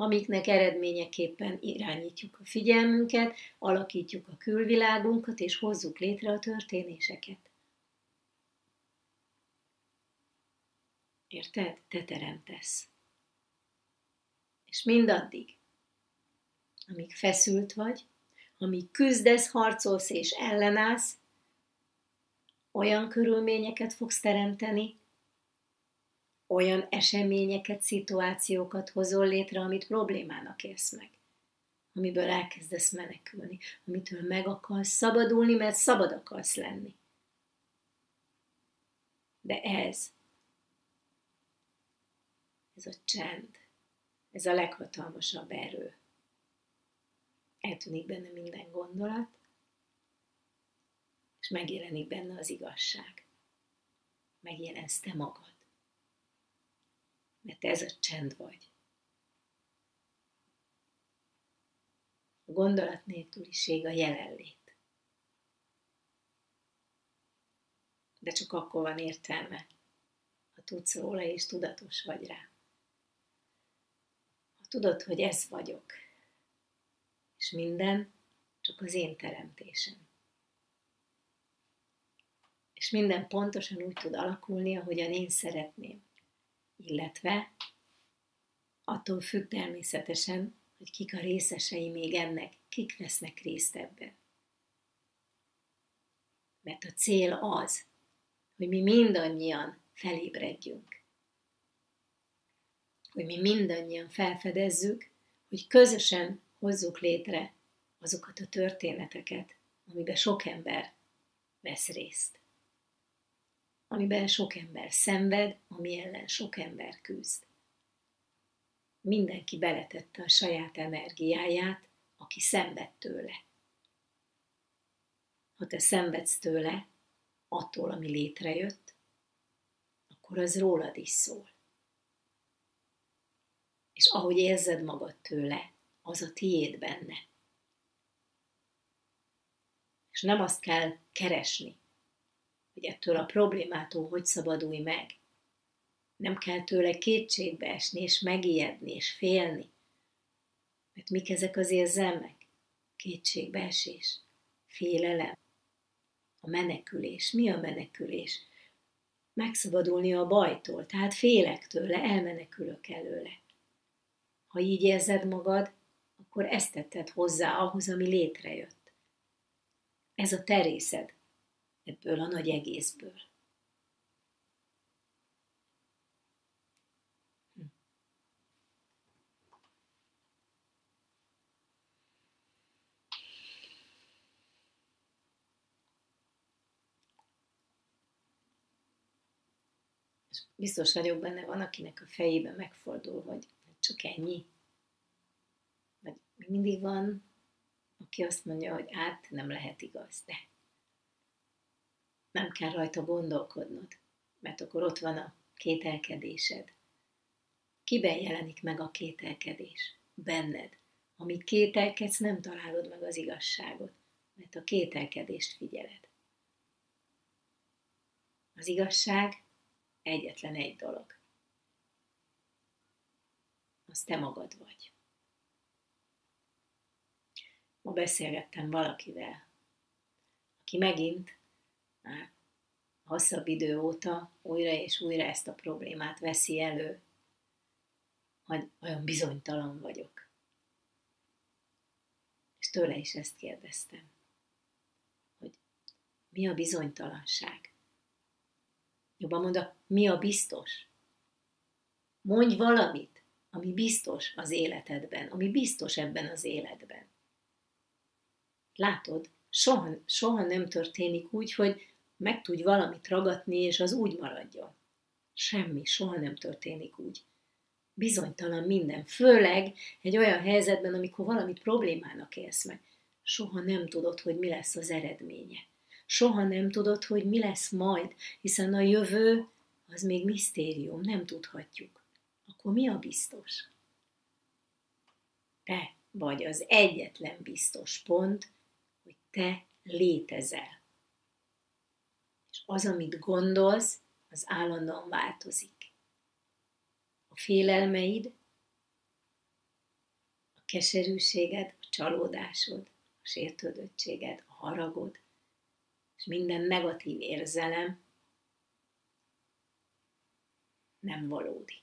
amiknek eredményeképpen irányítjuk a figyelmünket, alakítjuk a külvilágunkat, és hozzuk létre a történéseket. Érted? Te teremtesz. És mindaddig, amíg feszült vagy, amíg küzdesz, harcolsz és ellenállsz, olyan körülményeket fogsz teremteni, olyan eseményeket, szituációkat hozol létre, amit problémának élsz meg. Amiből elkezdesz menekülni, amitől meg akarsz szabadulni, mert szabad akarsz lenni. De ez, ez a csend, ez a leghatalmasabb erő. Eltűnik benne minden gondolat, és megjelenik benne az igazság. Megjelensz te magad mert ez a csend vagy. A gondolat nélküliség a jelenlét. De csak akkor van értelme, ha tudsz róla és tudatos vagy rá. Tudod, hogy ez vagyok, és minden csak az én teremtésem. És minden pontosan úgy tud alakulni, ahogyan én szeretném illetve attól függ természetesen, hogy kik a részesei még ennek, kik vesznek részt ebben. Mert a cél az, hogy mi mindannyian felébredjünk. Hogy mi mindannyian felfedezzük, hogy közösen hozzuk létre azokat a történeteket, amiben sok ember vesz részt. amiben sok ember szenved, ami ellen sok ember küzd. Mindenki beletette a saját energiáját, aki szenved tőle. Ha te szenvedsz tőle, attól, ami létrejött, akkor az rólad is szól. És ahogy érzed magad tőle, az a tiéd benne. És nem azt kell keresni, hogy ettől a problémától hogy szabadulj meg. Nem kell tőle kétségbe esni, és megijedni, és félni. Mert mik ezek az érzelmek? Kétségbeesés, félelem, a menekülés. Mi a menekülés? Megszabadulni a bajtól, tehát félek tőle, elmenekülök előle. Ha így érzed magad, akkor ezt tetted hozzá ahhoz, ami létrejött. Ez a terészed ebből a nagy egészből. biztos vagyok benne, van, akinek a fejében megfordul, hogy csak ennyi. Vagy mindig van, aki azt mondja, hogy át nem lehet igaz, de nem kell rajta gondolkodnod, mert akkor ott van a kételkedésed. Kiben jelenik meg a kételkedés? Benned. Amit kételkedsz, nem találod meg az igazságot, mert a kételkedést figyeled. Az igazság egyetlen egy dolog. Az te magad vagy. Ma beszélgettem valakivel, aki megint már hosszabb idő óta újra és újra ezt a problémát veszi elő, hogy olyan bizonytalan vagyok. És tőle is ezt kérdeztem, hogy mi a bizonytalanság? Jobban mondok, mi a biztos? Mondj valamit, ami biztos az életedben, ami biztos ebben az életben. Látod, soha, soha nem történik úgy, hogy meg tudj valamit ragadni, és az úgy maradjon. Semmi, soha nem történik úgy. Bizonytalan minden, főleg egy olyan helyzetben, amikor valamit problémának élsz meg. Soha nem tudod, hogy mi lesz az eredménye soha nem tudod, hogy mi lesz majd, hiszen a jövő az még misztérium, nem tudhatjuk. Akkor mi a biztos? Te vagy az egyetlen biztos pont, hogy te létezel. És az, amit gondolsz, az állandóan változik. A félelmeid, a keserűséged, a csalódásod, a sértődöttséged, a haragod, és minden negatív érzelem nem valódi.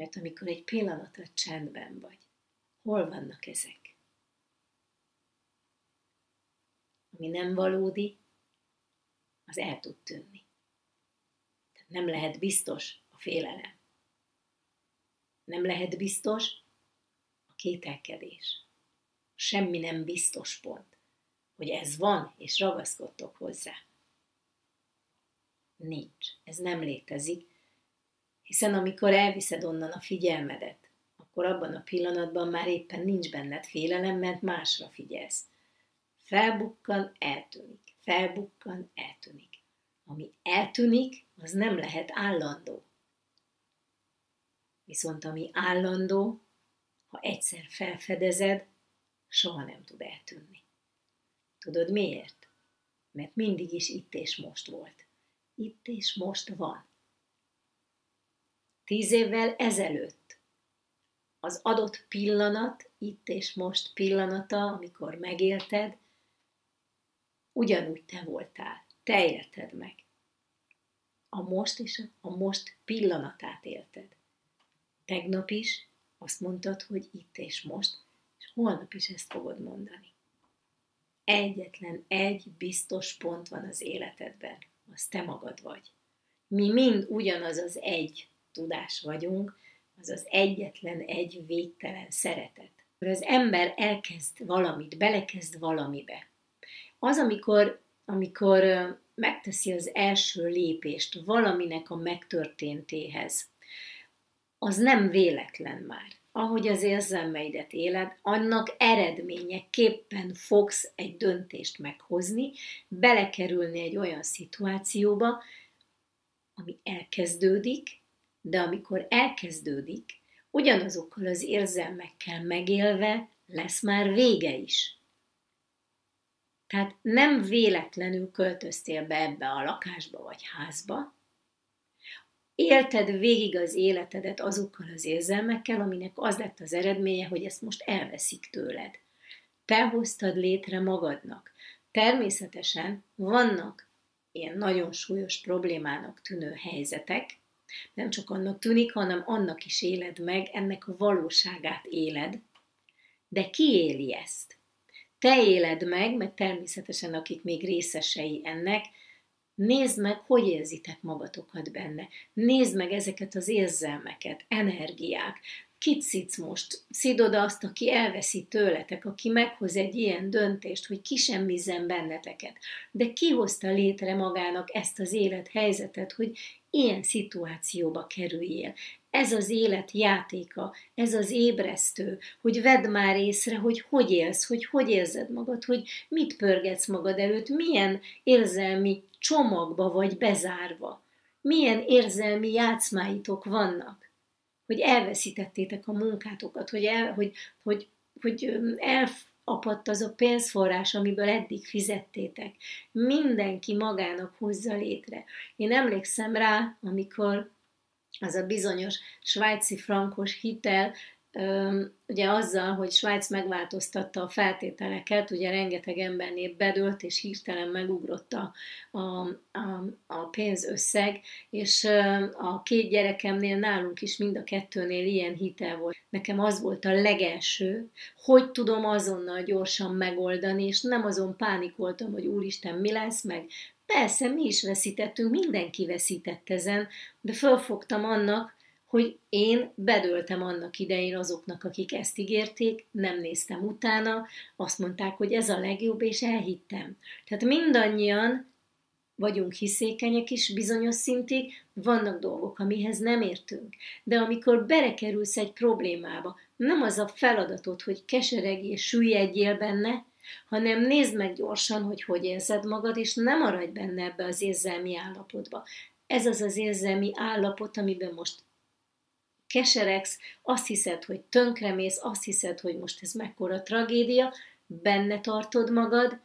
Mert amikor egy pillanatra csendben vagy, hol vannak ezek? Ami nem valódi, az el tud tűnni. Tehát nem lehet biztos a félelem. Nem lehet biztos a kételkedés semmi nem biztos pont, hogy ez van, és ragaszkodtok hozzá. Nincs. Ez nem létezik, hiszen amikor elviszed onnan a figyelmedet, akkor abban a pillanatban már éppen nincs benned félelem, mert másra figyelsz. Felbukkan, eltűnik. Felbukkan, eltűnik. Ami eltűnik, az nem lehet állandó. Viszont ami állandó, ha egyszer felfedezed, soha nem tud eltűnni. Tudod miért? Mert mindig is itt és most volt. Itt és most van. Tíz évvel ezelőtt az adott pillanat, itt és most pillanata, amikor megélted, ugyanúgy te voltál. Te élted meg. A most és a most pillanatát élted. Tegnap is azt mondtad, hogy itt és most, holnap is ezt fogod mondani. Egyetlen egy biztos pont van az életedben, az te magad vagy. Mi mind ugyanaz az egy tudás vagyunk, az az egyetlen egy végtelen szeretet. Az ember elkezd valamit, belekezd valamibe. Az, amikor amikor megteszi az első lépést valaminek a megtörténtéhez, az nem véletlen már. Ahogy az érzelmeidet éled, annak eredményeképpen fogsz egy döntést meghozni, belekerülni egy olyan szituációba, ami elkezdődik, de amikor elkezdődik, ugyanazokkal az érzelmekkel megélve lesz már vége is. Tehát nem véletlenül költöztél be ebbe a lakásba vagy házba, élted végig az életedet azokkal az érzelmekkel, aminek az lett az eredménye, hogy ezt most elveszik tőled. Te hoztad létre magadnak. Természetesen vannak ilyen nagyon súlyos problémának tűnő helyzetek, nem csak annak tűnik, hanem annak is éled meg, ennek a valóságát éled. De ki éli ezt? Te éled meg, mert természetesen akik még részesei ennek, Nézd meg, hogy érzitek magatokat benne. Nézd meg ezeket az érzelmeket, energiák. Kit szidsz most? Szidod azt, aki elveszi tőletek, aki meghoz egy ilyen döntést, hogy kisemmizzen benneteket. De ki hozta létre magának ezt az élethelyzetet, hogy ilyen szituációba kerüljél. Ez az élet játéka, ez az ébresztő, hogy vedd már észre, hogy hogy élsz, hogy hogy érzed magad, hogy mit pörgetsz magad előtt, milyen érzelmi csomagba vagy bezárva, milyen érzelmi játszmáitok vannak, hogy elveszítettétek a munkátokat, hogy, el, hogy, hogy, hogy elapadt az a pénzforrás, amiből eddig fizettétek. Mindenki magának hozza létre. Én emlékszem rá, amikor az a bizonyos svájci frankos hitel ugye azzal, hogy Svájc megváltoztatta a feltételeket, ugye rengeteg embernél bedőlt, és hirtelen megugrott a, a, a, a pénzösszeg, és a két gyerekemnél nálunk is mind a kettőnél ilyen hitel volt. Nekem az volt a legelső, hogy tudom azonnal gyorsan megoldani, és nem azon pánikoltam, hogy úristen, mi lesz, meg persze, mi is veszítettünk, mindenki veszített ezen, de fölfogtam annak, hogy én bedöltem annak idején azoknak, akik ezt ígérték, nem néztem utána, azt mondták, hogy ez a legjobb, és elhittem. Tehát mindannyian vagyunk hiszékenyek is bizonyos szintig, vannak dolgok, amihez nem értünk. De amikor berekerülsz egy problémába, nem az a feladatod, hogy kesereg és süllyedjél benne, hanem nézd meg gyorsan, hogy hogy érzed magad, és nem maradj benne ebbe az érzelmi állapotba. Ez az az érzelmi állapot, amiben most keseregsz, azt hiszed, hogy tönkremész, azt hiszed, hogy most ez mekkora tragédia, benne tartod magad,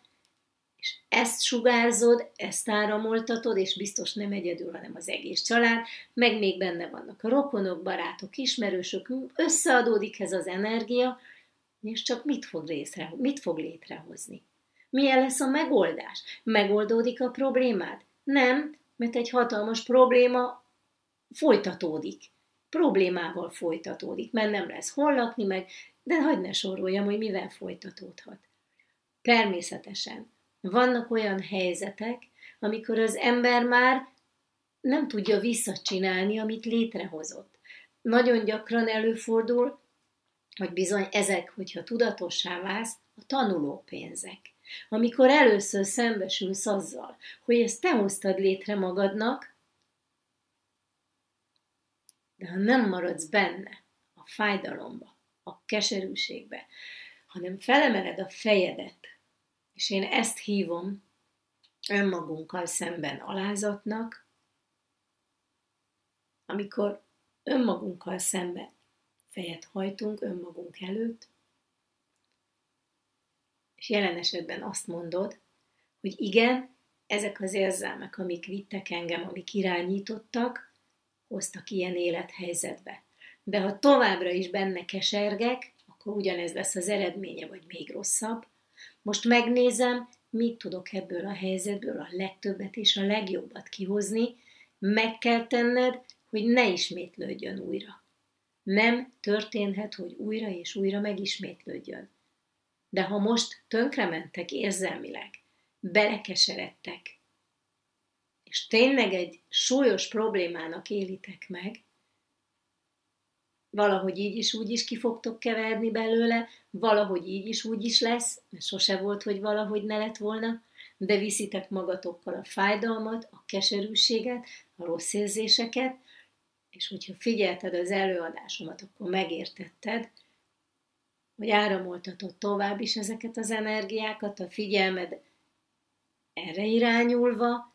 és ezt sugárzod, ezt áramoltatod, és biztos nem egyedül, hanem az egész család, meg még benne vannak a rokonok, barátok, ismerősök, összeadódik ez az energia, és csak mit fog, részre, mit fog létrehozni? Milyen lesz a megoldás? Megoldódik a problémád? Nem, mert egy hatalmas probléma folytatódik problémával folytatódik, mert nem lesz hol lakni meg, de hagyd ne soroljam, hogy mivel folytatódhat. Természetesen vannak olyan helyzetek, amikor az ember már nem tudja visszacsinálni, amit létrehozott. Nagyon gyakran előfordul, hogy bizony ezek, hogyha tudatossá válsz, a tanuló pénzek. Amikor először szembesülsz azzal, hogy ezt te hoztad létre magadnak, de ha nem maradsz benne, a fájdalomba, a keserűségbe, hanem felemeled a fejedet, és én ezt hívom önmagunkkal szemben alázatnak, amikor önmagunkkal szemben fejet hajtunk önmagunk előtt, és jelen esetben azt mondod, hogy igen, ezek az érzelmek, amik vittek engem, amik irányítottak, hoztak ilyen élethelyzetbe. De ha továbbra is benne kesergek, akkor ugyanez lesz az eredménye, vagy még rosszabb. Most megnézem, mit tudok ebből a helyzetből a legtöbbet és a legjobbat kihozni, meg kell tenned, hogy ne ismétlődjön újra. Nem történhet, hogy újra és újra megismétlődjön. De ha most tönkrementek érzelmileg, belekeseredtek, és tényleg egy súlyos problémának élitek meg, valahogy így is úgy is ki fogtok keverni belőle, valahogy így is úgy is lesz, mert sose volt, hogy valahogy ne lett volna, de viszitek magatokkal a fájdalmat, a keserűséget, a rossz érzéseket, és hogyha figyelted az előadásomat, akkor megértetted, hogy áramoltatod tovább is ezeket az energiákat, a figyelmed erre irányulva,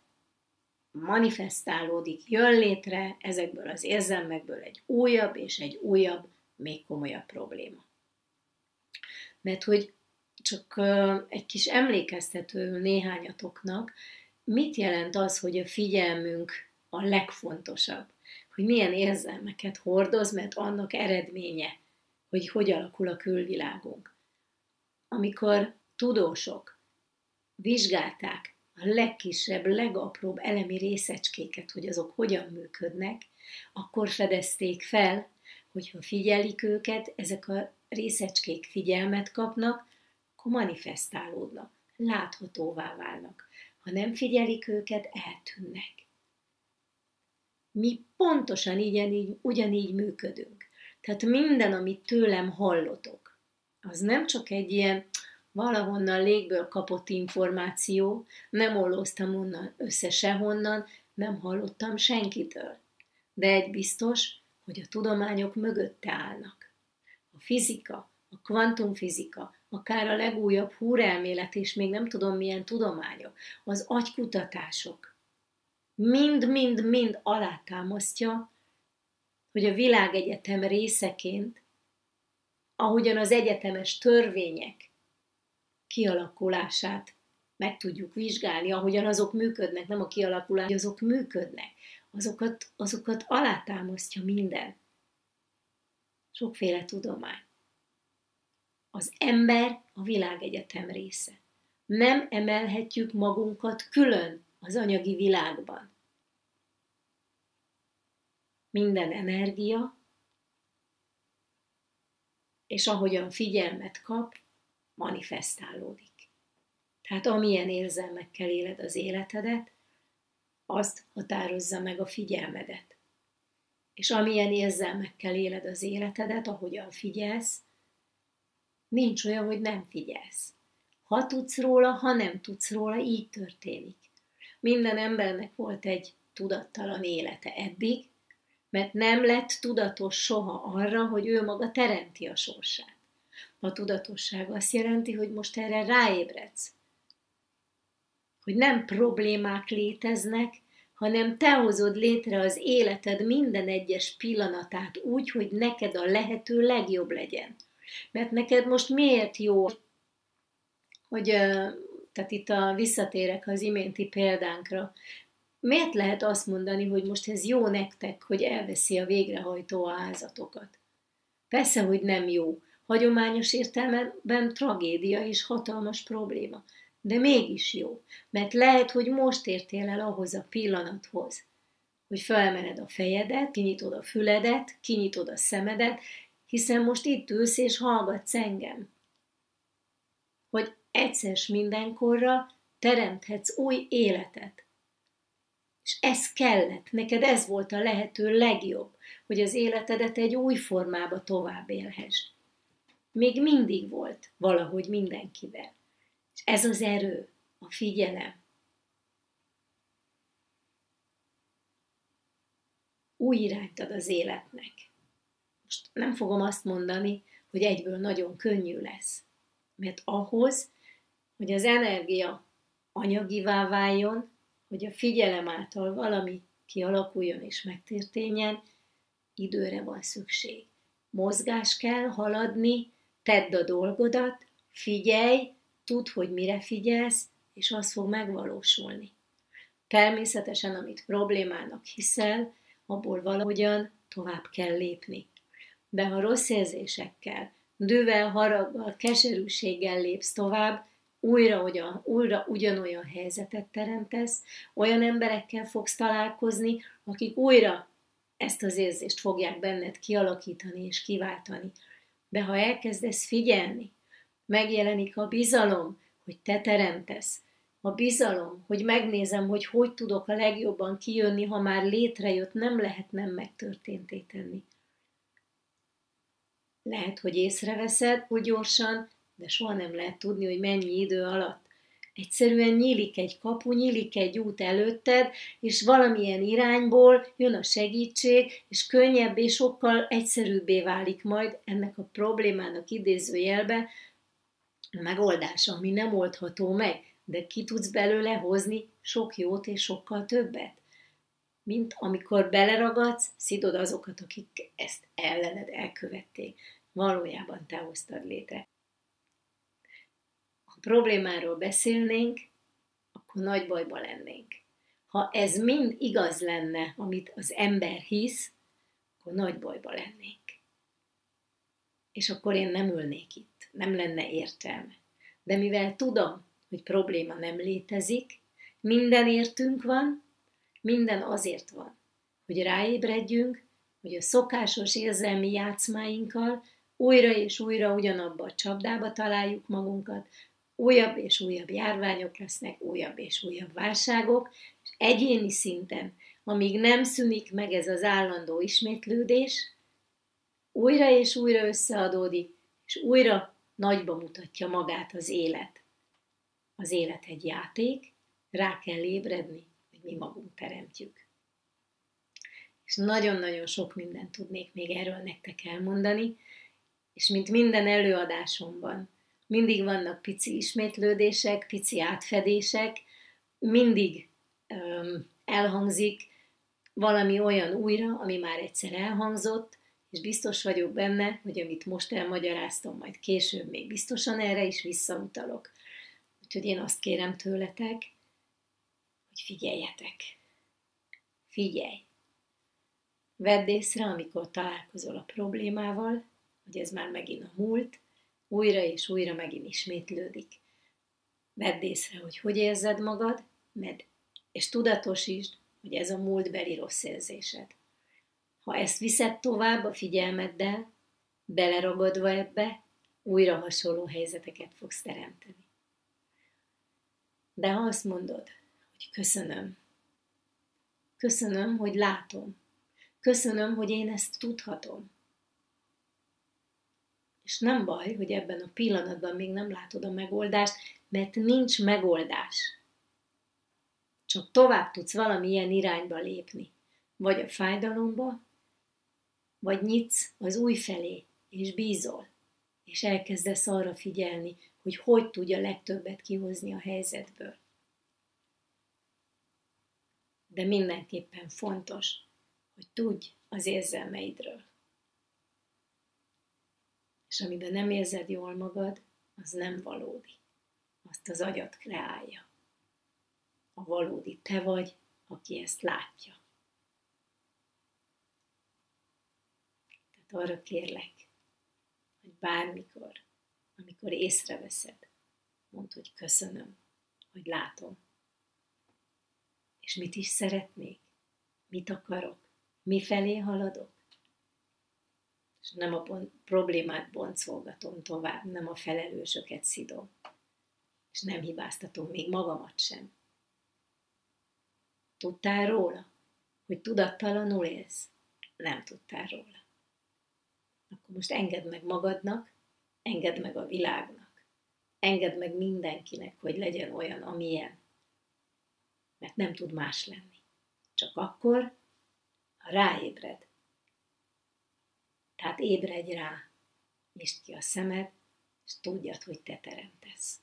manifestálódik, jön létre ezekből az érzelmekből egy újabb és egy újabb, még komolyabb probléma. Mert hogy csak egy kis emlékeztető néhányatoknak, mit jelent az, hogy a figyelmünk a legfontosabb? Hogy milyen érzelmeket hordoz, mert annak eredménye, hogy hogy alakul a külvilágunk. Amikor tudósok vizsgálták a legkisebb, legapróbb elemi részecskéket, hogy azok hogyan működnek, akkor fedezték fel, hogyha figyelik őket, ezek a részecskék figyelmet kapnak, akkor manifestálódnak, láthatóvá válnak. Ha nem figyelik őket, eltűnnek. Mi pontosan így, ugyanígy működünk. Tehát minden, amit tőlem hallotok, az nem csak egy ilyen valahonnan légből kapott információ, nem ollóztam onnan össze sehonnan, nem hallottam senkitől. De egy biztos, hogy a tudományok mögötte állnak. A fizika, a kvantumfizika, akár a legújabb húrelmélet és még nem tudom milyen tudományok, az agykutatások, mind-mind-mind alátámasztja, hogy a világegyetem részeként, ahogyan az egyetemes törvények kialakulását meg tudjuk vizsgálni, ahogyan azok működnek, nem a kialakulás, azok működnek, azokat, azokat alátámasztja minden. Sokféle tudomány. Az ember a világegyetem része. Nem emelhetjük magunkat külön az anyagi világban. Minden energia, és ahogyan figyelmet kap, manifestálódik. Tehát amilyen érzelmekkel éled az életedet, azt határozza meg a figyelmedet. És amilyen érzelmekkel éled az életedet, ahogyan figyelsz, nincs olyan, hogy nem figyelsz. Ha tudsz róla, ha nem tudsz róla, így történik. Minden embernek volt egy tudattalan élete eddig, mert nem lett tudatos soha arra, hogy ő maga teremti a sorsát. A tudatosság azt jelenti, hogy most erre ráébredsz. Hogy nem problémák léteznek, hanem te hozod létre az életed minden egyes pillanatát úgy, hogy neked a lehető legjobb legyen. Mert neked most miért jó, hogy tehát itt a visszatérek az iménti példánkra, miért lehet azt mondani, hogy most ez jó nektek, hogy elveszi a végrehajtó a házatokat? Persze, hogy nem jó. Hagyományos értelemben tragédia és hatalmas probléma. De mégis jó, mert lehet, hogy most értél el ahhoz a pillanathoz, hogy felmened a fejedet, kinyitod a füledet, kinyitod a szemedet, hiszen most itt ülsz és hallgatsz engem. Hogy egyszer mindenkorra teremthetsz új életet. És ez kellett, neked ez volt a lehető legjobb, hogy az életedet egy új formába tovább élhess. Még mindig volt valahogy mindenkivel. És ez az erő, a figyelem. Új irányt ad az életnek. Most nem fogom azt mondani, hogy egyből nagyon könnyű lesz. Mert ahhoz, hogy az energia anyagivá váljon, hogy a figyelem által valami kialakuljon és megtörténjen, időre van szükség. Mozgás kell, haladni, tedd a dolgodat, figyelj, tudd, hogy mire figyelsz, és az fog megvalósulni. Természetesen, amit problémának hiszel, abból valahogyan tovább kell lépni. De ha rossz érzésekkel, dővel, haraggal, keserűséggel lépsz tovább, újra, ugyan, újra ugyanolyan helyzetet teremtesz, olyan emberekkel fogsz találkozni, akik újra ezt az érzést fogják benned kialakítani és kiváltani. De ha elkezdesz figyelni, megjelenik a bizalom, hogy te teremtesz, a bizalom, hogy megnézem, hogy hogy tudok a legjobban kijönni, ha már létrejött, nem lehet nem megtörténté tenni. Lehet, hogy észreveszed, hogy gyorsan, de soha nem lehet tudni, hogy mennyi idő alatt. Egyszerűen nyílik egy kapu, nyílik egy út előtted, és valamilyen irányból jön a segítség, és könnyebb és sokkal egyszerűbbé válik majd ennek a problémának idézőjelbe a megoldása, ami nem oldható meg, de ki tudsz belőle hozni sok jót és sokkal többet. Mint amikor beleragadsz, szidod azokat, akik ezt ellened elkövették. Valójában te hoztad létre problémáról beszélnénk, akkor nagy bajba lennénk. Ha ez mind igaz lenne, amit az ember hisz, akkor nagy bajba lennénk. És akkor én nem ülnék itt, nem lenne értelme. De mivel tudom, hogy probléma nem létezik, minden értünk van, minden azért van, hogy ráébredjünk, hogy a szokásos érzelmi játszmáinkkal újra és újra ugyanabba a csapdába találjuk magunkat, újabb és újabb járványok lesznek, újabb és újabb válságok, és egyéni szinten, amíg nem szűnik meg ez az állandó ismétlődés, újra és újra összeadódik, és újra nagyba mutatja magát az élet. Az élet egy játék, rá kell ébredni, hogy mi magunk teremtjük. És nagyon-nagyon sok mindent tudnék még erről nektek elmondani, és mint minden előadásomban, mindig vannak pici ismétlődések, pici átfedések, mindig um, elhangzik valami olyan újra, ami már egyszer elhangzott, és biztos vagyok benne, hogy amit most elmagyaráztam, majd később még biztosan erre is visszautalok. Úgyhogy én azt kérem tőletek, hogy figyeljetek. Figyelj! Vedd észre, amikor találkozol a problémával, hogy ez már megint a múlt, újra és újra megint ismétlődik. Vedd észre, hogy hogy érzed magad, med, és tudatosítsd, hogy ez a múltbeli rossz érzésed. Ha ezt viszed tovább a figyelmeddel, beleragadva ebbe, újra hasonló helyzeteket fogsz teremteni. De ha azt mondod, hogy köszönöm, köszönöm, hogy látom, köszönöm, hogy én ezt tudhatom, és nem baj, hogy ebben a pillanatban még nem látod a megoldást, mert nincs megoldás. Csak tovább tudsz valamilyen irányba lépni. Vagy a fájdalomba, vagy nyitsz az új felé, és bízol, és elkezdesz arra figyelni, hogy hogy tudja legtöbbet kihozni a helyzetből. De mindenképpen fontos, hogy tudj az érzelmeidről és amiben nem érzed jól magad, az nem valódi. Azt az agyat kreálja. A valódi te vagy, aki ezt látja. Tehát arra kérlek, hogy bármikor, amikor észreveszed, mondd, hogy köszönöm, hogy látom. És mit is szeretnék? Mit akarok? Mi felé haladok? És nem a problémát boncolgatom tovább, nem a felelősöket szidom, és nem hibáztatom még magamat sem. Tudtál róla, hogy tudattalanul élsz? Nem tudtál róla. Akkor most engedd meg magadnak, engedd meg a világnak, engedd meg mindenkinek, hogy legyen olyan, amilyen. Mert nem tud más lenni. Csak akkor, ha ráébred, tehát ébredj rá, nyisd ki a szemed, és tudjad, hogy te teremtesz.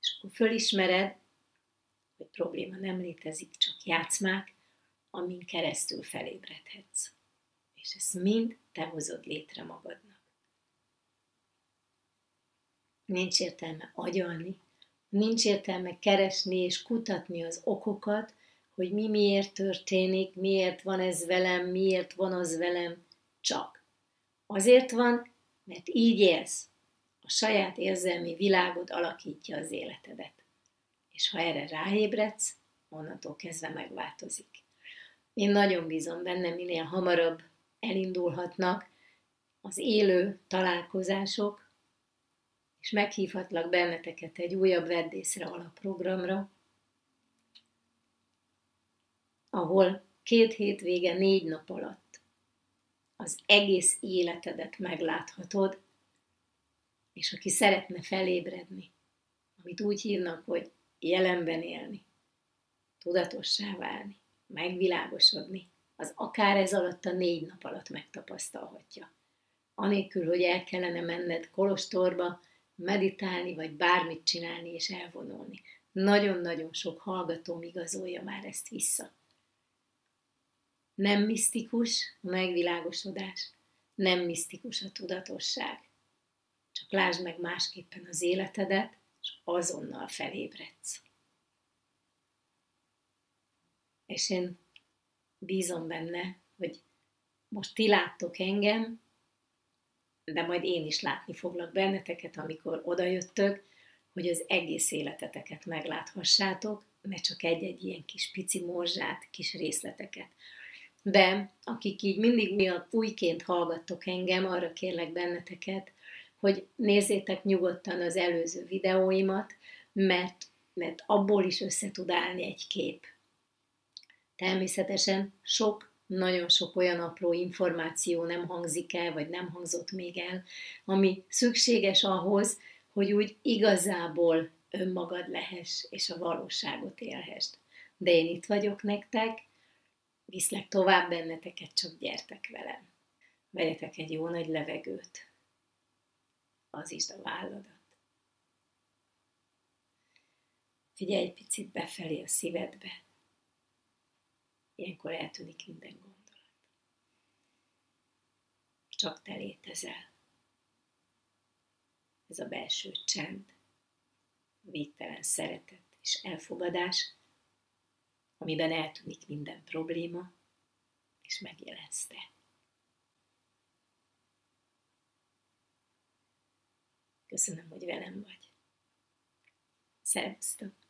És akkor fölismered, hogy probléma nem létezik, csak játszmák, amin keresztül felébredhetsz. És ezt mind te hozod létre magadnak. Nincs értelme agyalni, nincs értelme keresni és kutatni az okokat, hogy mi miért történik, miért van ez velem, miért van az velem, csak Azért van, mert így élsz. A saját érzelmi világod alakítja az életedet. És ha erre ráébredsz, onnantól kezdve megváltozik. Én nagyon bízom benne, minél hamarabb elindulhatnak az élő találkozások, és meghívhatlak benneteket egy újabb veddészre alapprogramra, ahol két hétvége négy nap alatt az egész életedet megláthatod, és aki szeretne felébredni, amit úgy hívnak, hogy jelenben élni, tudatossá válni, megvilágosodni, az akár ez alatt a négy nap alatt megtapasztalhatja. Anélkül, hogy el kellene menned kolostorba, meditálni, vagy bármit csinálni és elvonulni. Nagyon-nagyon sok hallgatóm igazolja már ezt vissza. Nem misztikus a megvilágosodás, nem misztikus a tudatosság. Csak lásd meg másképpen az életedet, és azonnal felébredsz. És én bízom benne, hogy most ti láttok engem, de majd én is látni foglak benneteket, amikor odajöttök, hogy az egész életeteket megláthassátok, ne csak egy-egy ilyen kis pici morzsát, kis részleteket. De akik így mindig miatt újként hallgattok engem, arra kérlek benneteket, hogy nézzétek nyugodtan az előző videóimat, mert, mert abból is össze tud állni egy kép. Természetesen sok, nagyon sok olyan apró információ nem hangzik el, vagy nem hangzott még el, ami szükséges ahhoz, hogy úgy igazából önmagad lehess, és a valóságot élhest. De én itt vagyok nektek, viszlek tovább benneteket, csak gyertek velem. Vegyetek egy jó nagy levegőt. Az is a válladat. Figyelj egy picit befelé a szívedbe. Ilyenkor eltűnik minden gondolat. Csak te létezel. Ez a belső csend, a végtelen szeretet és elfogadás, amiben eltűnik minden probléma, és megjelensz. Köszönöm, hogy velem vagy. Szervusztok!